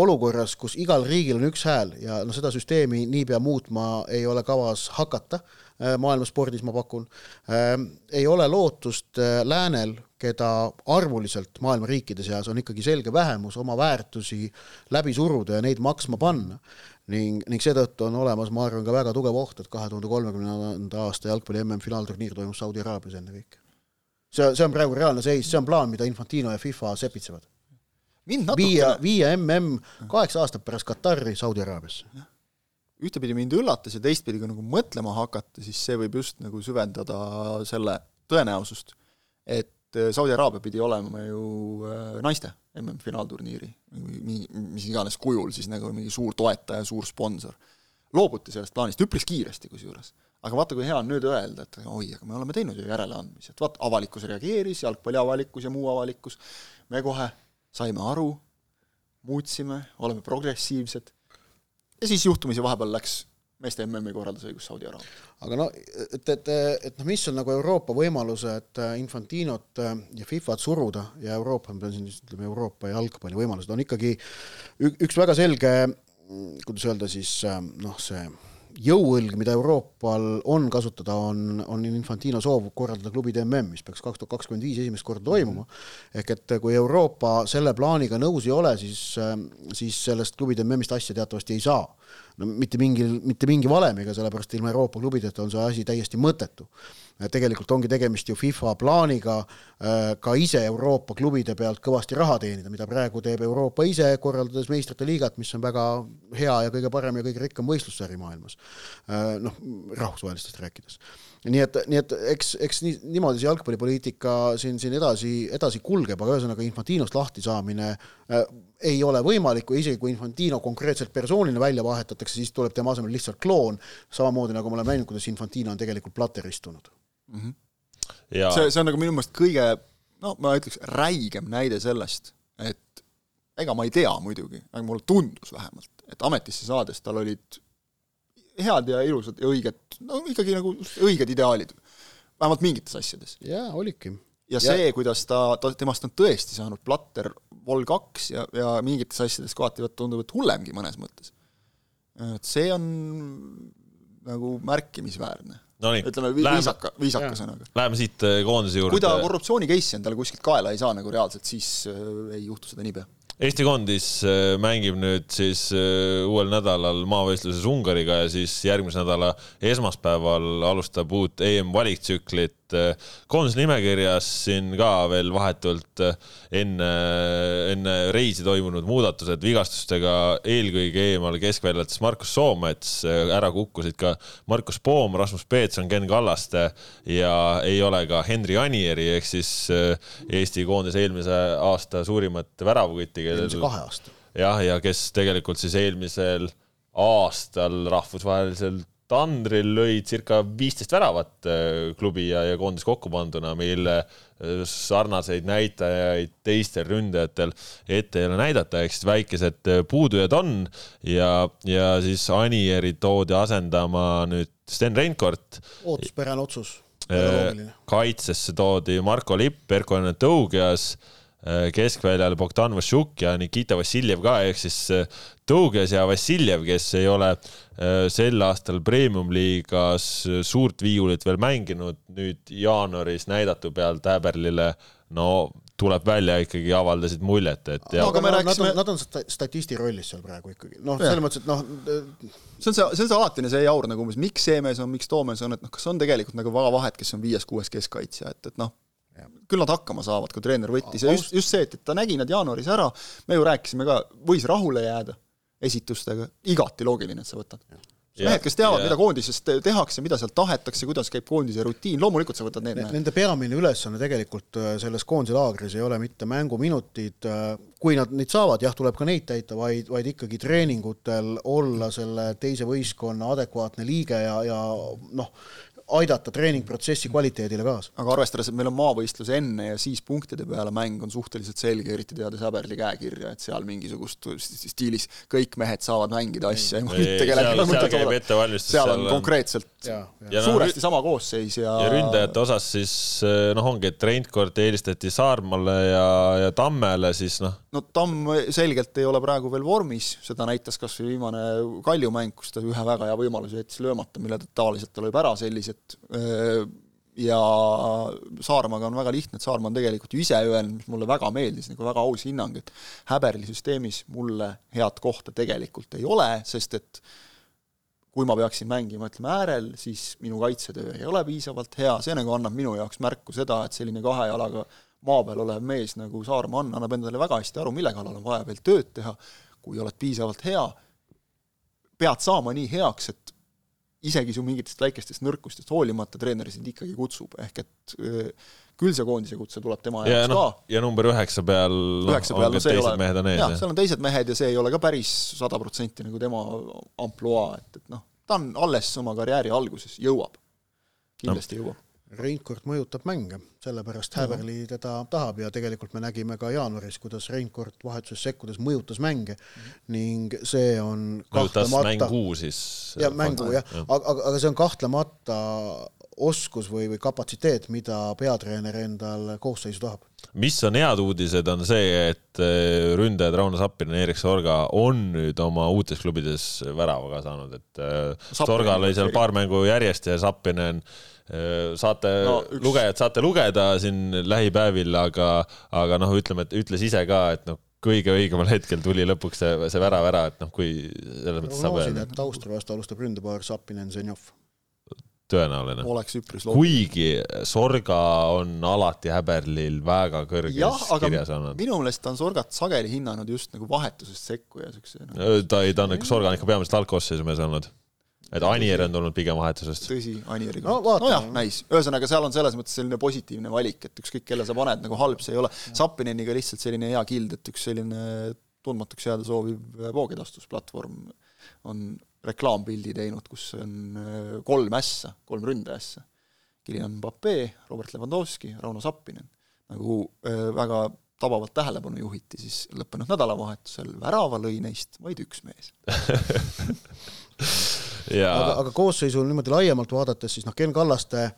olukorras, kus igal riigil on üks hääl ja noh, seda süsteemi niipea muutma ei ole kavas hakata äh, maailmaspordis, ma pakun äh,, ei ole lootust äh, läänel keda arvuliselt maailma riikide seas on ikkagi selge vähemus, oma väärtusi läbi suruda ja neid maksma panna. ning, ning seetõttu on olemas, ma arvan, ka väga tugev oht, et kahe tuhande kolmekümnenda aasta jalgpalli MM-finaalturniir toimub Saudi Araabias ennekõike. see, see on praegu reaalne seis, see on plaan, mida Infantino ja FIFA sepitsevad. viia, viia MM kaheksa aastat pärast Katari Saudi Araabiasse ühtepidi mind üllatas ja teistpidi, kui nagu mõtlema hakata, siis see võib just nagu süvendada selle tõenäosust, et äh, Saudi Araabia pidi olema ju äh, naiste MM-finaalturniiri, mis iganes kujul siis nagu mingi suur toetaja, suur sponsor. loobuti sellest plaanist üpris kiiresti kusjuures. aga vaata, kui hea on nüüd öelda, et oi, aga me oleme teinud ju järeleandmisi, et vaata, avalikkus reageeris, jalgpalli avalikkus ja muu avalikkus, me kohe saime aru, muutsime, oleme progressiivsed, ja siis juhtumisi vahepeal läks meeste MM-i korraldusõigus Saudi Araabia. aga no et, et, et noh, mis on nagu Euroopa võimalused äh, Infantinot äh, ja Fifat suruda ja Euroopa, ma pean siin ütleme, Euroopa jalgpalli võimalused on ikkagi üks väga selge, mm, kuidas öelda siis äh, noh, see jõuõlg, mida Euroopal on kasutada, on, on Infantino soov korraldada klubide mm, mis peaks kaks tuhat kakskümmend viis esimest korda toimuma. ehk et kui Euroopa selle plaaniga nõus ei ole, siis, siis sellest klubide MM-ist asja teatavasti ei saa. no mitte mingil, mitte mingi valemiga, sellepärast ilma Euroopa klubideta on see asi täiesti mõttetu tegelikult ongi tegemist ju FIFA plaaniga äh, ka ise Euroopa klubide pealt kõvasti raha teenida, mida praegu teeb Euroopa ise, korraldades meistrite liigat, mis on väga hea ja kõige parem ja kõige rikkam võistlussari maailmas. Äh, noh, rahvusvahelistest rääkides. nii et, nii et eks, eks nii, niimoodi see jalgpallipoliitika siin, siin edasi, edasi kulgeb, aga ühesõnaga Infantinost lahti saamine äh, ei ole võimalik, kui isegi kui Infantino konkreetselt persoonina välja vahetatakse, siis tuleb tema asemel lihtsalt kloon, samamoodi nagu me oleme näinud, kuidas Infantino on tegelikult platter istunud mm. -hmm. Ja... see, see on nagu minu meelest kõige no ma ütleks, räigem näide sellest, et ega ma ei tea muidugi, aga mulle tundus vähemalt, et ametisse saades tal olid head ja ilusad ja õiged, no ikkagi nagu õiged ideaalid. vähemalt mingites asjades. jaa, olidki. ja see, kuidas ta, ta, temast on tõesti saanud platter vol kaks ja, ja mingites asjades kohati tundub, et hullemgi mõnes mõttes. et see on nagu märkimisväärne no nii, ütleme viisaka, viisaka sõnaga. Läheme siit äh, koondise juurde. kui ta korruptsiooni case'i endale kuskilt kaela ei saa nagu reaalselt, siis äh, ei juhtu seda niipea. Eesti koondis äh, mängib nüüd siis uuel nädalal maavõistluses Ungariga ja siis järgmise nädala esmaspäeval alustab uut EM valiktsüklit et äh, koondise nimekirjas siin ka veel vahetult äh, enne, enne reisi toimunud muudatused vigastustega eelkõige eemal keskväljates Markus Soomets, äh, ära kukkusid ka Markus Poom, Rasmus Peetson, Ken Kallaste ja ei ole ka Henri Anieri ehk siis Eesti koondise eelmise aasta suurimat väravakütti, eelmise kahe aasta. jah, ja kes tegelikult siis eelmisel aastal rahvusvaheliselt Tandril lõi circa viisteist väravat äh, klubi ja, ja koondis kokku panduna, mille äh, sarnaseid näitajaid teistel ründajatel ette ei ole näidata, ehk siis väikesed äh, puudujad on ja, ja siis Anieri toodi asendama nüüd Sten Reinkord. ootuspärane otsus. kaitsesse toodi Marko Lipp, Erko Tõugias keskväljal Bogdan Vašuk ja Nikita Vassiljev ka, ehk siis Tõuges ja Vassiljev, kes ei ole sel aastal premium-liigas suurt viiulit veel mänginud, nüüd jaanuaris näidatu pealt Häberlile no tuleb välja ikkagi avaldasid muljet, et ja. aga me rääkisime. Nad on statisti rollis seal praegu ikkagi, noh, selles mõttes, et noh. see on see, see on see alatine see jaur nagu umbes, miks see mees on, miks too mees on, et noh, kas on tegelikult nagu väga vahet, kes on viies-kuues keskkaitsja, et, et noh, küll nad hakkama saavad, kui treener võttis. Ja just, just see, et, et ta nägi nad jaanuaris ära, me ju rääkisime ka, võis rahule jääda esitustega, igati loogiline, et sa võtad. Mehed, kes teavad, mida koondises tehakse, mida seal tahetakse, kuidas käib koondise rutiin, loomulikult sa võtad need mehed. Nende peamine ülesanne tegelikult äh, selles koondise laagris ei ole mitte mänguminutid, äh, kui nad neid saavad, jah, tuleb ka neid täita, vaid, vaid ikkagi treeningutel olla selle teise võistkonna adekvaatne liige ja, ja noh, aidata treeningprotsessi kvaliteedile kaasa. aga arvestades, et meil on maavõistlus enne ja siis punktide peale mäng on suhteliselt selge, eriti teades Häberli käekirja, et seal mingisugust stiilis kõik mehed saavad mängida asja ja mitte kellelgi seal käib ettevalmistus. seal on konkreetselt ja, ja. suuresti no, sama koosseis ja ja ründajate osas siis eh, noh, ongi, et Reinkord eelistati Saarmale ja, ja Tammele, siis noh. no Tamm selgelt ei ole praegu veel vormis, seda näitas kas või viimane Kalju mäng, kus ta ühe väga hea võimaluse jättis löömata, mille ta tavaliselt ta lööb ära sellised et ja Saarmaga on väga lihtne, et Saarma on tegelikult ju ise öelnud, mis mulle väga meeldis, nagu väga aus hinnang, et Häberli süsteemis mulle head kohta tegelikult ei ole, sest et kui ma peaksin mängima, ütleme, äärel, siis minu kaitsetöö ei ole piisavalt hea, see nagu annab minu jaoks märku seda, et selline kahe jalaga maa peal olev mees, nagu Saarma on, annab endale väga hästi aru, mille kallal on vaja veel tööd teha, kui oled piisavalt hea, pead saama nii heaks, et isegi su mingitest väikestest nõrkustest hoolimata treener sind ikkagi kutsub, ehk et küll see koondise kutse tuleb tema ja jaoks no, ka. ja number üheksa peal, noh, ongi no, teised ole, mehed on ees. jah, seal on teised mehed ja see ei ole ka päris sada protsenti nagu tema ampluaa, et, et noh, ta on alles oma karjääri alguses, jõuab. kindlasti no. jõuab Reinkord mõjutab mänge, sellepärast Häverli teda tahab ja tegelikult me nägime ka jaanuaris, kuidas Reinkord vahetuses sekkudes mõjutas mänge -hmm. ning see on mõjutas mängu siis? jah, mängu jah ja., aga, aga, aga see on kahtlemata oskus või, või kapatsiteet, mida peatreener endal koosseisu tahab. mis on head uudised, on see, et äh, ründajad Rauno Sappinen ja Erik Sorga on nüüd oma uutes klubides värava ka saanud, et äh, Sorga lõi seal paar mängu järjest ja Sappinen Äh, saate no,, üks... lugejad saate lugeda siin lähipäevil, aga, aga noh, ütleme, et ütles ise ka, et noh, kõige õigemal hetkel tuli lõpuks see, see värav ära, et noh, kui selles mõttes saab öelda. et Austria vastu alustab ründepaar Sapinen-Zenjov. tõenäoline. oleks üpris loogiline. kuigi Sorga on alati Häberlil väga kõrges jah, kirjas olnud. minu meelest on Sorgat sageli hinnanud just nagu vahetusest sekkuja siukse no.. ta ei, ta on ikka, Sorga on ikka peamiselt algkoosseisu mees olnud et Anier on tulnud pigem vahetusest. tõsi, Anieriga no,. nojah, näis, ühesõnaga seal on selles mõttes selline positiivne valik, et ükskõik, kelle sa paned, nagu halb see ei ole. Sapineniga lihtsalt selline hea kild, et üks selline tundmatuks jääda sooviv voogedastusplatvorm on reklaampildi teinud, kus on äh, kolm ässa, kolm ründeässa. Kylian Mbappe, Robert Lewandowski, Rauno Sappinen. nagu äh, väga tabavalt tähelepanu juhiti, siis lõppenud nädalavahetusel värava lõi neist vaid üks mees. (laughs) aga, aga koosseisu niimoodi laiemalt vaadates, siis noh, Ken Kallaste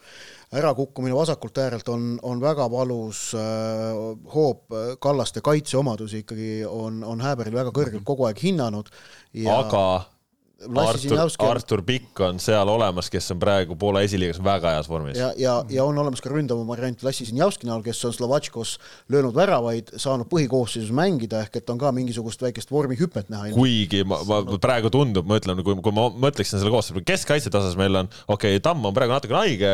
ärakukkumine vasakult äärelt on, on väga valus äh, hoop, Kallaste kaitseomadusi ikkagi on, on Hääberil väga kõrgelt kogu aeg hinnanud ja aga Artur, Artur Pikk on seal olemas, kes on praegu Poola esiliigas väga heas vormis. ja, ja, ja on olemas ka ründava variant Lassi Sinjavski näol, kes on Slovatškos löönud väravaid, saanud põhikoosseisus mängida, ehk et on ka mingisugust väikest vormihüpet näha. kuigi ma, ma praegu tundub, ma ütlen, kui, kui ma mõtleksin selle koosseisu, keskkaitse tasas meil on, okei okay,, Tamm on praegu natukene haige,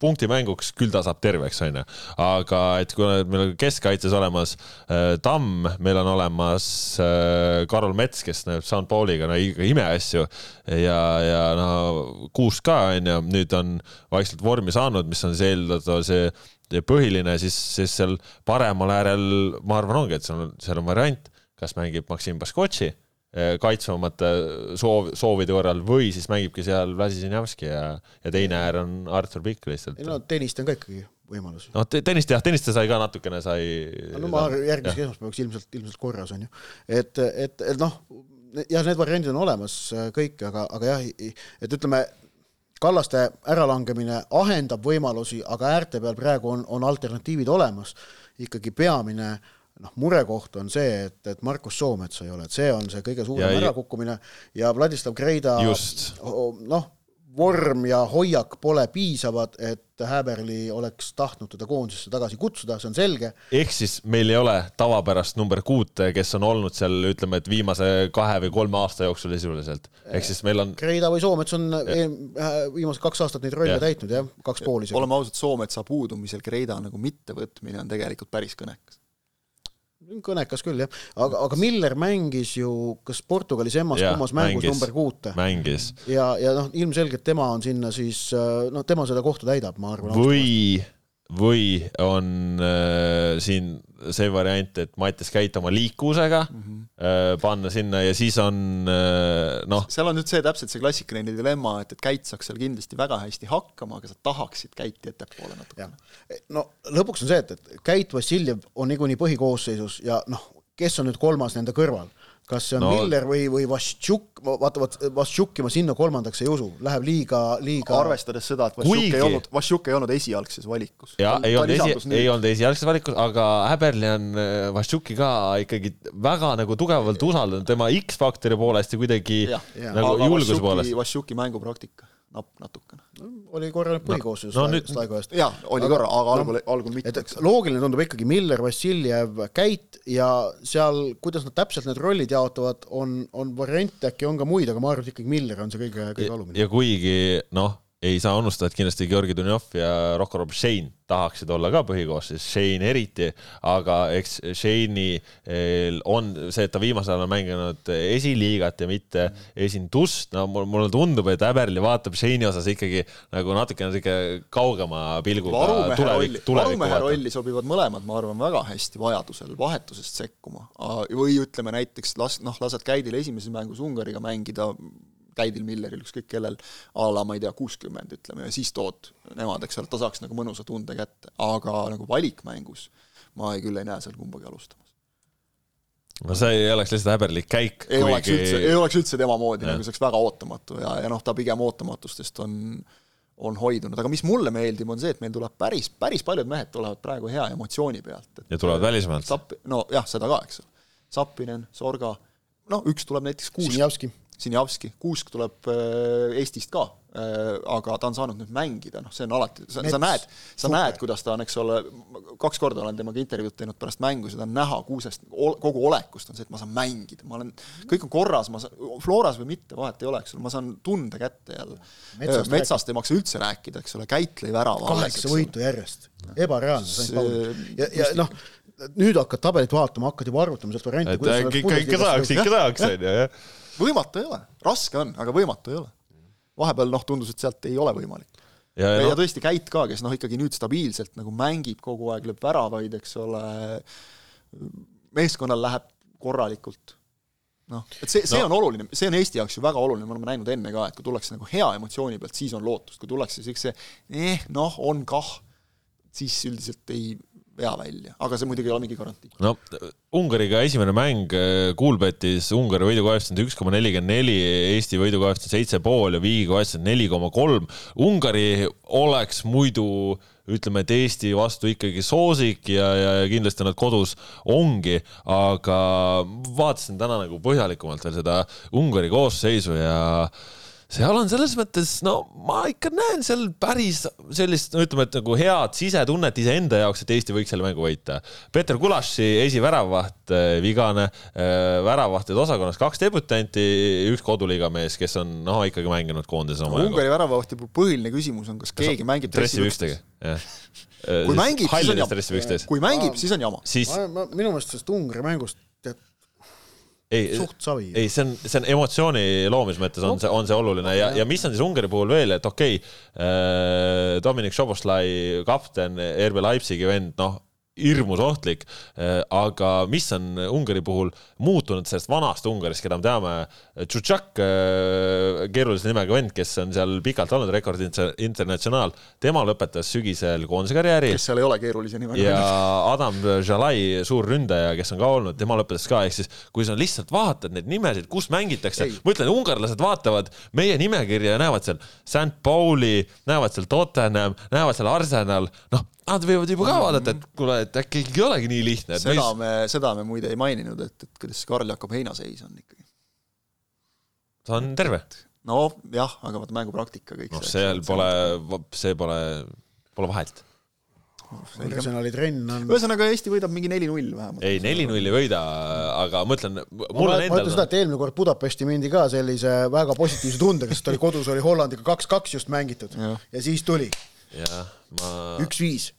punktimänguks küll ta saab terveks, onju. aga et kui meil on keskkaitses olemas äh, Tamm, meil on olemas äh, Karol Mets, kes näeb St Pauliga no imeasju ja, ja no Kuusk ka onju, nüüd on vaikselt vormi saanud, mis on see eeldatav see põhiline, siis, siis seal paremal äärel ma arvan, ongi, et seal on, seal on variant, kas mängib Maksim Baskotši Eh, kaitsvamate soov, soovide korral või siis mängibki seal Vlasisinjavski ja, ja teine äär on Artur Pikk lihtsalt. no tennist on ka ikkagi võimalus. no tennist jah, tennist ta sai ka natukene sai. no ma järgmiseks esmaspäevaks ilmselt, ilmselt korras on ju, et, et, et noh, jah, need variandid on olemas kõik, aga, aga jah, et ütleme, Kallaste äralangemine ahendab võimalusi, aga äärte peal praegu on, on alternatiivid olemas. ikkagi peamine noh, murekoht on see, et, et Markus Soometsa ei ole, et see on see kõige suurem ärakukkumine ja Vladislav Kreida noh, vorm ja hoiak pole piisavad, et Häberli oleks tahtnud teda koondisesse tagasi kutsuda, see on selge. ehk siis meil ei ole tavapärast number kuute, kes on olnud seal, ütleme, et viimase kahe või kolme aasta jooksul sisuliselt. ehk siis meil on. Kreida või Soomets on ja. Äh, viimased kaks aastat neid rolle ja. täitnud jah, kaks pool isegi. oleme ausad, Soometsa puudumisel Kreida nagu mittevõtmine on tegelikult päris kõnekas kõnekas küll jah, aga, aga Miller mängis ju kas Portugalis emmas kummas mängus mängis, number kuute. mängis. ja, ja noh, ilmselgelt tema on sinna siis, noh, tema seda kohta täidab, ma arvan. või, või on äh, siin see variant, et Mattias Käit oma liikuvusega mm -hmm. äh, panna sinna ja siis on äh, noh. seal on nüüd see täpselt see klassikaline dilemma, et, et Käit saaks seal kindlasti väga hästi hakkama, aga sa tahaksid Käiti ettepoole natukene. no lõpuks on see, et, et Käit Vassiljev on niikuinii põhikoosseisus ja noh, kes on nüüd kolmas nende kõrval kas see on no. Miller või, või Vaštšuk, vaata, vaat Vaštšuki ma sinna kolmandaks ei usu, läheb liiga, liiga arvestades seda, et Vaštšuk Kuigi... ei olnud, Vaštšuk ei olnud esialgses valikus. jaa, ei olnud esi, ei olnud esialgses valikus, aga Häberli on äh, Vaštšuki ka ikkagi väga nagu tugevalt usaldanud tema X-faktori poolest ja kuidagi ja, ja. nagu julguse poolest. Vaštšuki mängupraktika napp natukene no,. oli korra põhikoosseisus no, no, aeg-ajast. jaa, oli aga, korra, aga algul no,, algul mitte. et loogiline tundub ikkagi Miller, Vassiljev, Käit ja seal, kuidas nad täpselt need rollid jaotavad, on, on variante, äkki on ka muid, aga ma arvan, et ikkagi Miller on see kõige, kõige olulisem. ja kuigi noh, ei saa unustada, et kindlasti Georgi Dunjov ja Rocco Robert tahaksid olla ka põhikoosseisus, Shane eriti, aga eks Shane'i on see, et ta viimasel ajal on mänginud esiliigat ja mitte esindust, no mulle tundub, et Äberli vaatab Shane'i osas ikkagi nagu natukene sihuke kaugema pilguga tulevik, tulevikku vaata. rolli sobivad mõlemad, ma arvan, väga hästi vajadusel vahetusest sekkuma. Või ütleme näiteks las-, noh, lased Käidil esimeses mängus Ungariga mängida, Käidil, Milleril, ükskõik kellel, a la ma ei tea, kuuskümmend ütleme, ja siis tood nemad, eks ole, et ta saaks nagu mõnusa tunde kätte, aga nagu valikmängus ma ei, küll ei näe seal kumbagi alustamas. no see ei oleks lihtsalt häberlik käik. ei kuigi... oleks üldse, ei oleks üldse tema moodi, nagu see oleks väga ootamatu ja, ja noh, ta pigem ootamatustest on on hoidunud, aga mis mulle meeldib, on see, et meil tuleb päris, päris paljud mehed tulevad praegu hea emotsiooni pealt. ja tulevad välismaalt. Sapp-, nojah, seda ka, eks ole. Sappinen, Sorga, noh, üks tuleb näiteks kuus. Sinjavski Sinjavski, Kuusk tuleb äh, Eestist ka, äh, aga ta on saanud nüüd mängida, noh, see on alati, sa, näed, sa super. näed, kuidas ta on, eks ole, kaks korda olen temaga intervjuud teinud pärast mängu, seda on näha Kuusest, kogu olekust on see, et ma saan mängida, ma olen, kõik on korras, ma saan, Floras või mitte, vahet ei ole, eks ole, ma saan tunde kätte jälle. metsast, metsast ei maksa üldse rääkida, eks ole, Käit lõi värava. kaheksa võitu järjest, Paul. ja, ja noh, nüüd hakkad tabelit vaatama, hakkad juba arvutama sealt variante. ikka, ikka tahaks, ikka tahaks, on ju, jah võimatu ei ole, raske on, aga võimatu ei ole. vahepeal noh, tundus, et sealt ei ole võimalik. ja, ja, ja no... tõesti Käit ka, kes noh, ikkagi nüüd stabiilselt nagu mängib kogu aeg, lööb väravaid, eks ole, meeskonnal läheb korralikult noh, et see, see no. on oluline, see on Eesti jaoks ju väga oluline, me oleme näinud enne ka, et kui tullakse nagu hea emotsiooni pealt, siis on lootust, kui tullakse siukse eh, noh, on kah, siis üldiselt ei, vea välja, aga see muidugi ei ole mingi garantii. no Ungariga esimene mäng Kuulbetis Ungari võidukoefitsient üks koma nelikümmend neli, Eesti võidukoefitsient seitse pool ja Viigi koefitsient neli koma kolm. Ungari oleks muidu ütleme, et Eesti vastu ikkagi soosik ja, ja kindlasti nad kodus ongi, aga vaatasin täna nagu põhjalikumalt veel seda Ungari koosseisu ja äh, seal on selles mõttes, no ma ikka näen seal päris sellist, no ütleme, et nagu head sisetunnet iseenda jaoks, et Eesti võiks selle mängu võita. Peeter Kulaši esiväravaht eh, vigane, eh, väravahtide osakonnas kaks debütanti, üks koduliiga mees, kes on noh, ikkagi mänginud koondises oma. Ungari väravahti põhiline küsimus on, kas keegi mängib dressipükstega, jah kui mängib, siis on jama. kui mängib, siis on jama. siis minu meelest sellest Ungari mängust ei, ei, see on, see on emotsiooni loomise mõttes on see, on see oluline. Ja, ja mis on siis Ungari puhul veel, et okei okay, äh,, Dominic Šoboslai kapten, RB Leipzigi vend, noh hirmus ohtlik. Äh, aga mis on Ungari puhul muutunud sellest vanast Ungarist, keda me teame, Tšutšak, äh, keerulise nimega vend, kes on seal pikalt olnud, Rekord Internatsionaal, tema lõpetas sügisel koondise karjääri. kes seal ei ole keerulise nimega. ja Adam Jalai, suur ründaja, kes on ka olnud, tema lõpetas ka, ehk siis kui sa lihtsalt vaatad neid nimesid, kus mängitakse, ma ütlen, ungarlased vaatavad meie nimekirja ja näevad seal St Pauli, näevad seal Tottenham, näevad seal Arsenal, noh nad võivad juba ka vaadata, et kuule, et äkki ei olegi nii lihtne. seda meis... me, seda me muide ei maininud, et, et kuidas Karl Jakob heinaseis on ikkagi. ta on terve. nojah, aga vaata mängupraktika kõik noh, seal pole, see pole, pole vahet Arsenali trenn on. ühesõnaga Eesti võidab mingi neli-null vähemalt. ei, neli-null ei võida, aga ma ütlen, mul on endal. ma ütlen seda, et eelmine kord Budapesti mindi ka sellise väga positiivse tundega, sest oli kodus oli Hollandiga kaks-kaks just mängitud ja, ja siis tuli. Jah, ma. üks-viis.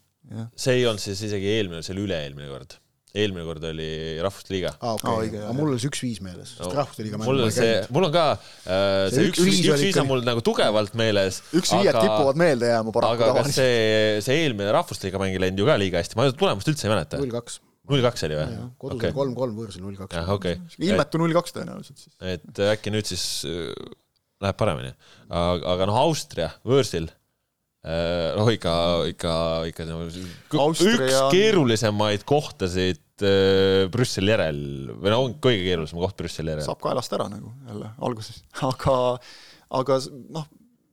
see ei olnud siis isegi eelmine, see oli üle-eelmine kord eelmine kord oli Rahvusliiga. aa, okei, aga mul oli see üks-viis meeles, sest no, Rahvusliiga mul on see, mul on ka äh, see üks-viis üks, üks on mul nagu tugevalt meeles. üks-viied kipuvad meelde jääma paraku. aga kas see, see eelmine Rahvusliiga mäng ei läinud ju ka liiga hästi, ma tulemust üldse ei mäleta. null kaks. null kaks oli või? kodus oli kolm-kolm, võõrsil null kaks. jah, okei okay.. ilmetu null kaks tõenäoliselt siis. et äkki nüüd siis äh, läheb paremini. aga, aga noh, Austria võõrsil noh, ikka, ikka, ikka nagu Austria... üks keerulisemaid kohtasid äh, Brüsseli järel. Või no on kõige keerulisem koht Brüsseli järel. saab kaelast ära nagu jälle alguses, (laughs) aga, aga noh,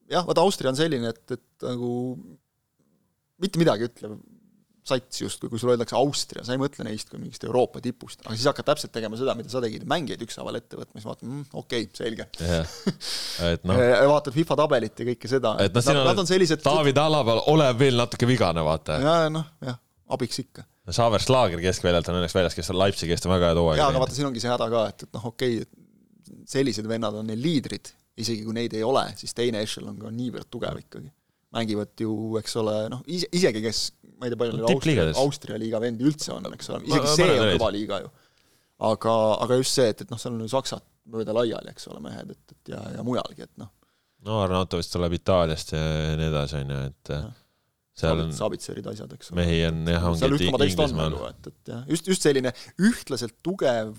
jah, vaata Austria on selline, et, et nagu mitte midagi ütlev sats justkui, kui sulle öeldakse Austria, sa ei mõtle neist kui mingist Euroopa tipust, aga siis hakkad täpselt tegema seda, mida sa tegid, mängijaid ükshaaval ette võtma, siis vaatad mm,, okei okay,, selge yeah.. noh (laughs) vaatad FIFA tabelit ja kõike seda. et noh, siin on, on sellised... David Alabal olev veel natuke vigane, vaata. ja, noh, jah, abiks ikka Saver Slaager keskväljalt on õnneks väljas, kes on Leipzigi eest on väga head hooaega jaa, aga vaata, siin ongi see häda ka, et, et noh, okei okay,, sellised vennad on neil liidrid, isegi kui neid ei ole, siis teine ešelon on niivõrd tugev ikkagi. Mängivad ju, eks ole, noh, ise, isegi kes, ma ei tea, palju neil Austria, Austria liiga vendi üldse on, eks ole, isegi see on kõva liiga ju. aga, aga just see, et, et noh, seal on ju Saksat mööda laiali, eks ole, mehed, et, et ja, ja mujalgi, et noh. no Arnato vist tuleb Itaaliast ja nii edasi, on ju, et ja seal on Sabitserid, asjad, eks ole. mehi on jah, ongi Inglismaal. et, et jah, just, just selline ühtlaselt tugev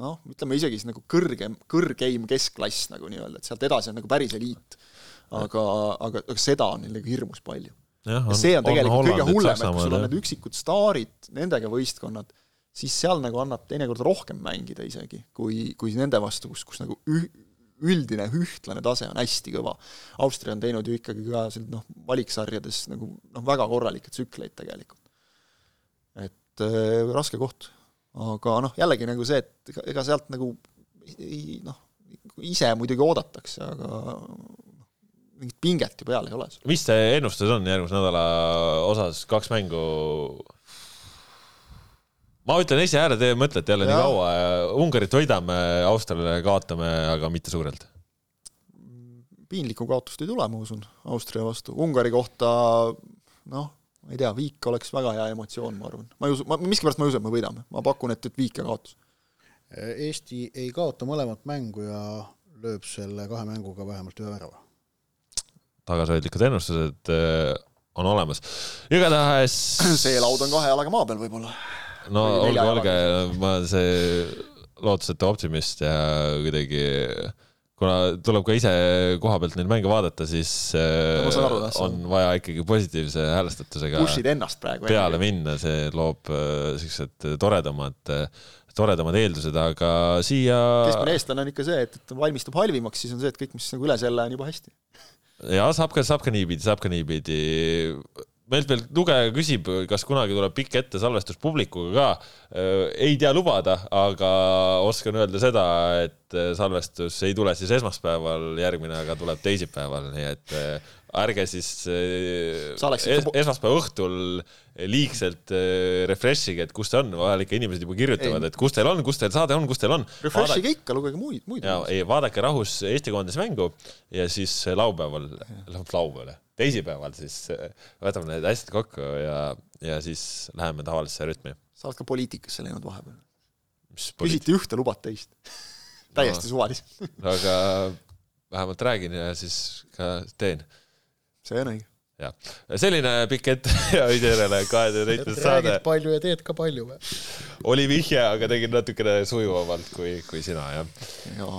noh, ütleme isegi siis nagu kõrgem, kõrgeim keskklass nagu nii-öelda, et sealt edasi on nagu päris eliit. Aga, aga, aga seda on neil nagu hirmus palju. ja see on tegelikult on kõige hullem, et kui sul on need üksikud staarid, nendega võistkonnad, siis seal nagu annab teinekord rohkem mängida isegi, kui, kui nende vastu, kus, kus nagu üh, üldine ühtlane tase on hästi kõva. Austria on teinud ju ikkagi ka noh, valiksarjades nagu noh, väga korralikke tsükleid tegelikult. et äh, raske koht. aga noh, jällegi nagu see, et ega, ega sealt nagu noh, ise muidugi oodatakse, aga mingit pinget ju peal ei ole. mis see ennustus on järgmise nädala osas, kaks mängu ma ütlen esiääre, te mõtlete jälle ja. nii kaua. Ungarit võidame, Austriale kaotame, aga mitte suurelt. piinlikku kaotust ei tule, ma usun, Austria vastu. Ungari kohta noh, ma ei tea, viik oleks väga hea emotsioon, ma arvan. ma ei usu, ma miskipärast ma ei usu, et me võidame. ma pakun, et, et viik ja kaotus. Eesti ei kaota mõlemat mängu ja lööb selle kahe mänguga vähemalt ühe värava. Tagasihoidlikud ennustused äh, on olemas. igatahes (clears throat) see laud on kahe jalaga maa peal võib-olla no olge, olge, ma see lootuseta optimist ja kuidagi kuna tuleb ka ise koha pealt neid mänge vaadata, siis aru, äh, on vaja ikkagi positiivse häälestatusega push'id ennast praegu peale enne. minna, see loob äh, siuksed toredamad, toredamad eeldused, aga siia. keskmine eestlane on ikka see, et, et valmistub halvimaks, siis on see, et kõik, mis nagu üle selle on juba hästi. Ja saab ka, saab ka niipidi, saab ka niipidi meilt veel lugeja küsib, kas kunagi tuleb pikk ette salvestus publikuga ka. Äh, ei tea lubada, aga oskan öelda seda, et äh, salvestus ei tule siis esmaspäeval järgmine, aga tuleb teisipäeval, nii et äh, ärge siis es esmaspäeva õhtul liigselt refresh'ige, et kus ta on, vahel ikka inimesed juba kirjutavad, et kus teil on, kus teil saade on, kus teil on. Refresh'ige ikka, lugege muid, muid. ja ei, vaadake rahus Eesti koondise mängu ja siis laupäeval, laupäeval teisipäeval siis äh, võtame need hästi kokku ja, ja siis läheme tavalisse rütmi. sa oled ka poliitikasse läinud vahepeal. küsiti ühte, lubad teist (laughs) täiesti no, suvaliselt aga vähemalt räägin ja siis ka teen. See on õige. jah, selline pikk ette (laughs) ja järele kahe seitsmes saade. räägid palju ja teed ka palju või? oli vihje, aga tegin natukene sujuvamalt kui, kui sina jah ja..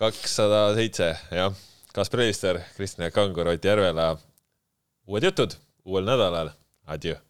kakssada seitse, jah Kaspar Elistar, Kristjan Kangur, Ott Järvela. uued jutud uuel nädalal. Adjöö